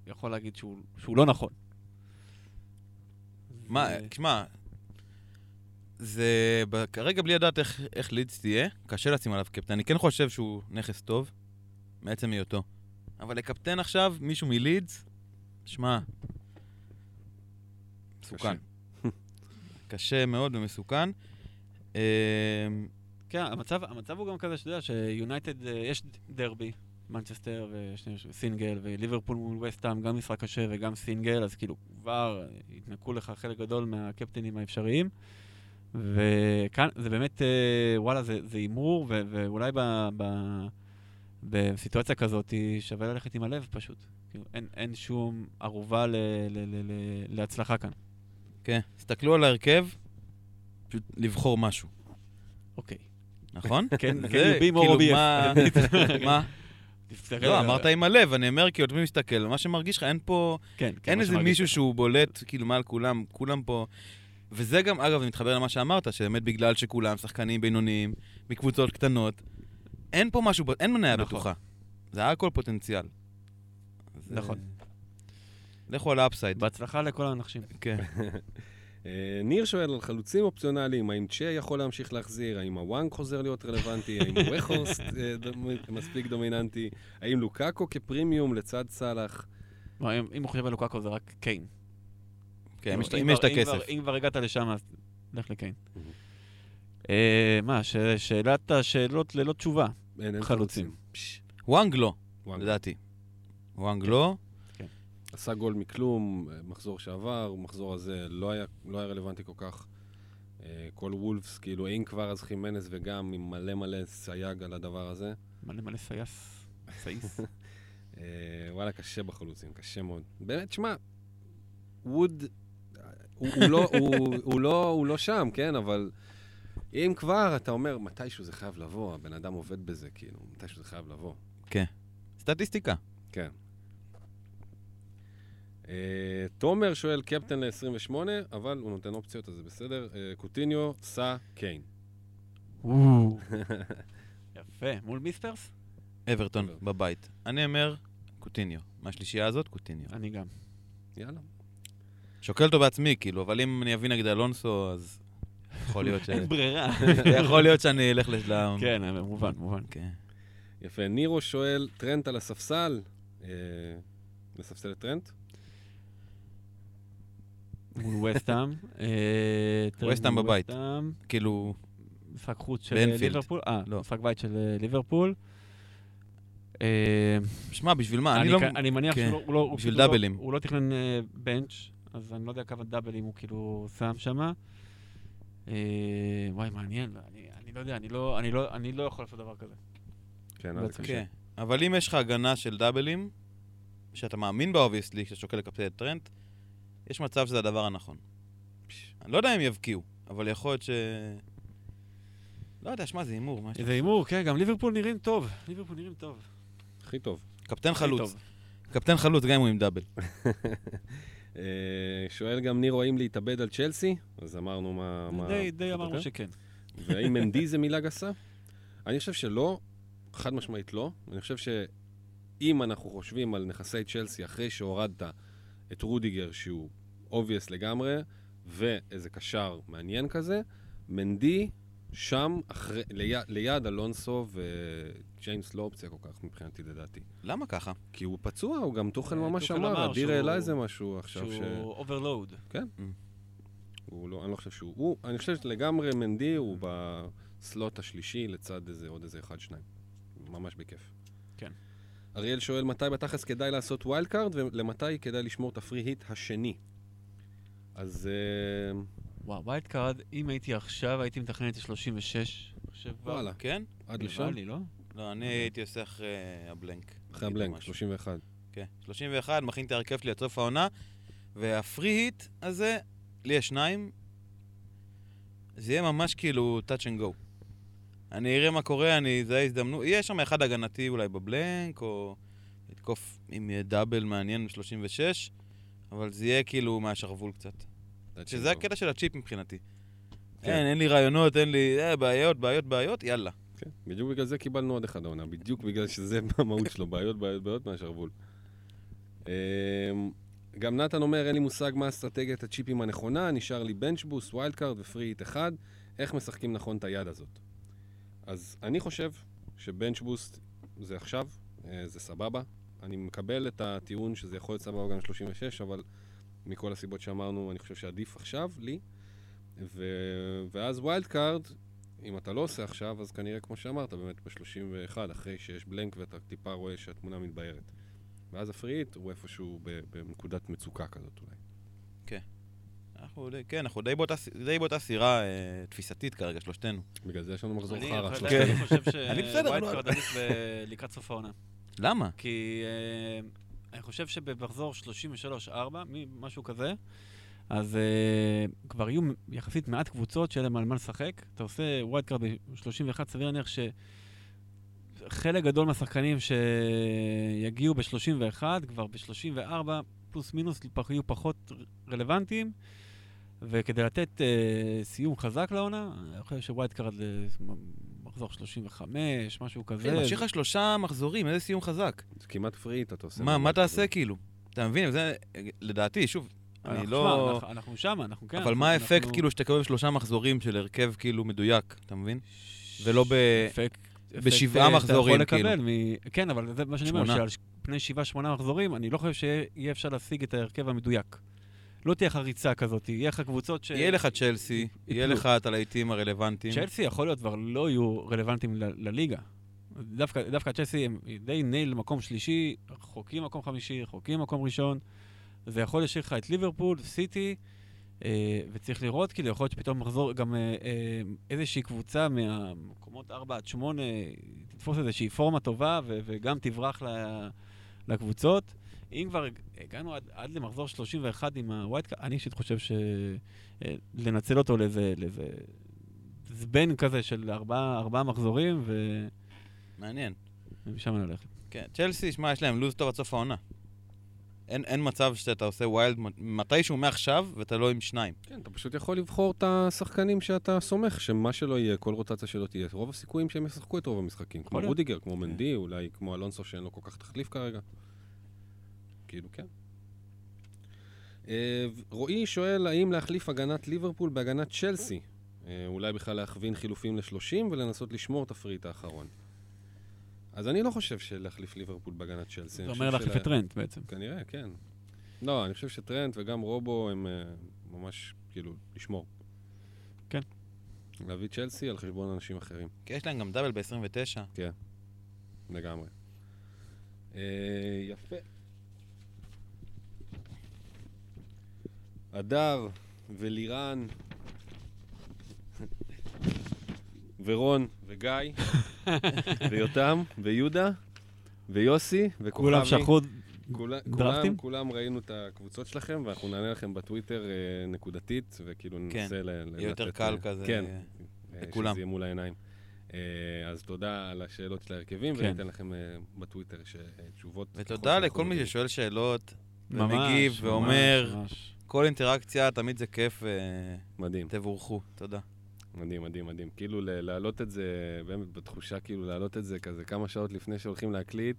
יכול להגיד שהוא, שהוא לא נכון. מה, תשמע, זה כרגע בלי לדעת איך, איך לידס תהיה, קשה לשים עליו קפטן. אני כן חושב שהוא נכס טוב, מעצם היותו. אבל לקפטן עכשיו מישהו מלידס, שמע, מסוכן. קשה מאוד ומסוכן. אמ, כן, המצב, המצב הוא גם כזה, שאתה יודע, שיונייטד, אה, יש דרבי, מנצ'סטר וסינגל, וליברפול מול וסטאם, גם משחק קשה וגם סינגל, אז כאילו כבר התנקו לך חלק גדול מהקפטנים האפשריים. וכאן זה באמת, אה, וואלה, זה הימור, ואולי ב, ב, בסיטואציה כזאת שווה ללכת עם הלב פשוט. כאילו, אין, אין שום ערובה ל, ל, ל, ל, להצלחה כאן. כן, תסתכלו על ההרכב, פשוט לבחור משהו, אוקיי. נכון? כן, כן, more כאילו, obvious. מה- לא, אמרת עם הלב, אני אומר, כאילו, אתה מסתכל, מה שמרגיש לך, אין פה... כן, כן, אין איזה מישהו. שהוא בולט, כאילו, מעל כולם, כולם פה... וזה גם, אגב, זה מתחבר למה שאמרת, שבאמת בגלל שכולם שחקנים בינוניים, מקבוצות קטנות, אין פה משהו, אין מניה נכון. בטוחה. זה הכל פוטנציאל. אז, נכון. אה, לכו על ה upside. בהצלחה לכל האנשים. כן. אה, ניר שואל על חלוצים אופציונליים, האם צ'ה יכול להמשיך להחזיר, האם הוואנג חוזר להיות רלוונטי, האם ווחורסט אה, מספיק דומיננטי, האם לוקאקו כפרימיום לצד סאלח. אם הוא חושב על לוקאקו זה רק קיין. כן, אם יש- אם יש את הכסף. אם כבר הגעת לשם, אז לך לקיין. מהמם. אה, מה, ש- שאלת השאלות ללא תשובה. אין, אין חלוצים. וואנג לא. לדעתי. וואנג לא. עשה גול מכלום, אה, מחזור שעבר, מחזור הזה לא היה, לא היה רלוונטי כל כך. אה, כל וולפס, כאילו, אם כבר אז חימנס וגם עם מלא מלא סייג על הדבר הזה. מלא מלא סייס. סייס. וואלה, קשה בחלוצים, קשה מאוד. באמת, שמע, ווד, הוא, הוא, לא, הוא, הוא, לא, הוא לא שם, כן? אבל אם כבר, אתה אומר, מתישהו זה חייב לבוא, הבן אדם עובד בזה, כאילו, מתישהו זה חייב לבוא. סטטיסטיקה. כן. Uh, תומר שואל קפטן ל-28, אבל הוא נותן אופציות, אז זה בסדר. Uh, קוטיניו, סע, קיין. יפה. מול מיספרס? אברטון. בבית. אני אומר, קוטיניו. מהשלישייה הזאת, קוטיניו. אני גם. יאללה. שוקל אותו בעצמי, כאילו, אבל אם אני אביא נגד אלונסו, אז יכול להיות ש... אין ברירה. יכול להיות שאני אלך לשלם. כן, מובן, מובן. כן. יפה. נירו שואל, טרנט על הספסל. לספסל את טרנט? מול וסטאם. אה, מול בבית. כאילו, משחק חוץ של. ליברפול. אה, לא. משחק בית של אה, ליברפול. אה, שמע, בשביל מה? אני אני לא... אני מניח כן. שהוא לא- לא... בשביל דאבלים. הוא לא תכנן אה, בנץ', אז אני לא יודע כמה דאבלים הוא כאילו שם שמה. אה, וואי, מעניין. אני אני לא יודע, אני לא- אני לא- אני לא יכול לעשות דבר כזה. כן, אז זה קשה. כן. אבל אם יש לך הגנה של דאבלים, שאתה מאמין בה, obviously, שאתה שוקל לקפטן את טרנט, יש מצב שזה הדבר הנכון. אני לא יודע אם יבקיעו, אבל יכול להיות ש... לא יודע, שמע, זה הימור. זה הימור, כן, גם ליברפול נראים טוב. ליברפול נראים טוב. הכי טוב. קפטן חלוץ. טוב. קפטן חלוץ, גם אם הוא עם double. אה, שואל גם נירו האם להתאבד על צ'לסי, אז אמרנו מה... מה- די- די אמרנו. שכן. והאם מנדי זה מילה גסה? אני חושב שלא, חד משמעית לא. אני חושב שאם אנחנו חושבים על נכסי צ'לסי אחרי שהורדת את רודיגר, שהוא obvious לגמרי, ואיזה קשר מעניין כזה, מנדי שם, אחרי, ליד, ליד אלונסו וג'יימס לא אופציה כל כך מבחינתי לדעתי. למה ככה? כי הוא פצוע, הוא גם טוחל אה, ממש אמר, אדיר שהוא- העלה איזה משהו עכשיו ש... שהוא overload. הוא לא, אני לא חושב שהוא... הוא, אני חושב שלגמרי מנדי הוא ב slot השלישי לצד איזה עוד איזה אחד, שניים. ממש בכיף. כן. אריאל שואל מתי בתכלס כדאי לעשות wildcard ולמתי כדאי לשמור את ה free hit השני. אז אה, וואו, wildcard, אם הייתי עכשיו, הייתי מתכנן את ה-36. אני חושב כבר. וואלה, כן? עד נראה לשם? לי, לא? לא, אני הייתי עושה אחרי ה blank. אחרי ה blank, משהו. 31. כן. 31, מכין את ההרכב שלי עד סוף העונה, וה free hit הזה, לי יש שניים, זה יהיה ממש כאילו touch and go. אני אראה מה קורה, אני אזהה הזדמנות. יהיה שם אחד הגנתי אולי בבלנק, או לתקוף עם דאבל מעניין ב-36, אבל זה יהיה כאילו מהשרוול קצת. שזה הקטע של הצ'יפ מבחינתי. כן. אין, אין לי רעיונות, אין לי אה, בעיות, בעיות, בעיות, יאללה. כן, בדיוק בגלל זה קיבלנו עוד אחד העונה, בדיוק בגלל שזה המהות שלו, בעיות, בעיות, בעיות מהשרוול. אמ, גם נתן אומר, אין לי מושג מה אסטרטגיית הצ'יפים הנכונה, נשאר לי bench boost, wildcard ו free hit אחד, איך משחקים נכון את היד הזאת. אז אני חושב ש bench boost זה עכשיו, אה, זה סבבה. אני מקבל את הטיעון שזה יכול להיות סבבה גם 36, אבל מכל הסיבות שאמרנו, אני חושב שעדיף עכשיו, לי. ו... ואז wildcard, אם אתה לא עושה עכשיו, אז כנראה, כמו שאמרת, באמת ב-31, אחרי שיש blank ואתה טיפה רואה שהתמונה מתבהרת. ואז ה free hit הוא איפשהו ב- בנקודת מצוקה כזאת אולי. אנחנו די, כן, אנחנו די באותה, די באותה סירה אה, תפיסתית כרגע, שלושתנו. בגלל זה יש לנו מחזור חרא. אני חושב לא- wildcard עדיף ב- לקראת סוף העונה. למה? כי אה, אני חושב שבמחזור 33-4, משהו כזה, אז אה, כבר יהיו יחסית מעט קבוצות שאין להם על מה לשחק. אתה עושה wildcard ב-31, סביר להניח שחלק גדול מהשחקנים שיגיעו ב-31, כבר ב-34, פלוס מינוס, יהיו פחות רלוונטיים. וכדי לתת אה, סיום חזק לעונה, אני חושב ש wildcard אה, מחזור 35, משהו כזה. אחי, לך שלושה מחזורים, איזה סיום חזק. זה כמעט free hit, אתה עושה. מה, מה. תעשה כאילו? אתה מבין? זה, לדעתי, שוב, אני לא... אנחנו- שם, אנחנו כן. אבל מה האפקט כאילו שתקבל שלושה מחזורים של הרכב כאילו מדויק, אתה מבין? ולא ב... בשבעה אה, מחזורים, כאילו. כן, אבל זה מה שאני אומר. שעל פני שבעה, שמונה מחזורים, אני לא חושב שיהיה אפשר להשיג את ההרכב המדויק. לא תהיה לך ריצה כזאת, יהיה לך קבוצות ש... יהיה לך צ'לסי, יהיה. לך את הלהיטים הרלוונטיים. צ'לסי יכול להיות כבר לא יהיו רלוונטיים לליגה. דווקא, דווקא צ'לסי הם די נייל למקום שלישי, רחוקים מקום חמישי, רחוקים מקום ראשון. זה יכול להשאיר לך את ליברפול, סיטי, אה, וצריך לראות, כאילו, יכול להיות שפתאום מחזור גם אה, אה, איזושהי קבוצה מהמקומות 4 עד 8, תתפוס איזושהי פורמה טובה ו- וגם תברח ל- לקבוצות. אם כבר הגענו עד, עד למחזור 31 עם ה wildcard, אני אישית חושב שלנצל אותו לאיזה, לאיזה span כזה של ארבעה, ארבעה מחזורים, ו... מעניין. ומשם ללכת. כן, צ'לסי, שמע, יש להם לו"ז טוב עד סוף העונה. אין, אין מצב שאתה עושה wild מתישהו מעכשיו ואתה לא עם שניים. כן, אתה פשוט יכול לבחור את השחקנים שאתה סומך, שמה שלא יהיה, כל רוטציה שלא תהיה, רוב הסיכויים שהם ישחקו את רוב המשחקים. כמו. רודיגר, כמו מנדי, אולי כמו אלונסו שאין לו כל כך תחליף כרגע. כאילו, כן. אה, רועי שואל האם להחליף הגנת ליברפול בהגנת צ'לסי. אה, אולי בכלל להכווין חילופים ל-30 ולנסות לשמור את ה free hit האחרון. אז אני לא חושב שלהחליף ליברפול בהגנת צ'לסי. זה אני אומר להחליף את טרנט בעצם. כנראה, כן. לא, אני חושב שטרנט וגם רובו הם uh, ממש, כאילו, לשמור. כן. להביא צ'לסי על חשבון אנשים אחרים, כי יש להם גם דאבל ב-29. לגמרי. Uh, יפה. הדר ולירן ורון וגיא ויותם ויהודה ויוסי וכוכבי. כולם שכחו כולה- דרפטים? כולם, כולם ראינו את הקבוצות שלכם, ואנחנו נענה לכם בטוויטר אה, נקודתית, וכאילו כן, ננסה ל... יהיה יותר לתת, קל אה, כזה. כן, אה, אה, לכולם. שזה יהיה מול העיניים. אה, אז תודה על השאלות של ההרכבים, כן. וניתן לכם אה, בטוויטר ש- אה, תשובות. ותודה לכל מי. ששואל שאלות, ממש, ומגיב, ממש, ואומר, ממש. כל אינטראקציה, תמיד זה כיף, מדהים, ותבורכו. תודה. מדהים, מדהים, מדהים. כאילו להעלות את זה, באמת בתחושה כאילו להעלות את זה כזה כמה שעות לפני שהולכים להקליט,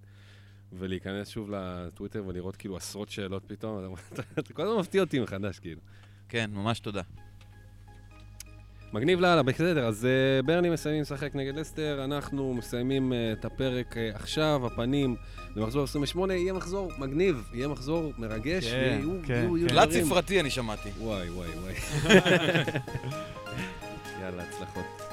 ולהיכנס שוב לטוויטר ולראות כאילו עשרות שאלות פתאום, אתה כל הזמן מפתיע אותי מחדש, כאילו. כן, ממש תודה. מגניב לאללה, בסדר, אז uh, ברני מסיימים לשחק נגד לסטר, אנחנו מסיימים uh, את הפרק uh, עכשיו, הפנים למחזור 28, יהיה מחזור מגניב, יהיה מחזור מרגש, כן, ויהיו כן, יהיו- יהיו כן. תלת דברים. ספרתי אני שמעתי. וואי, וואי, וואי. יאללה, הצלחות.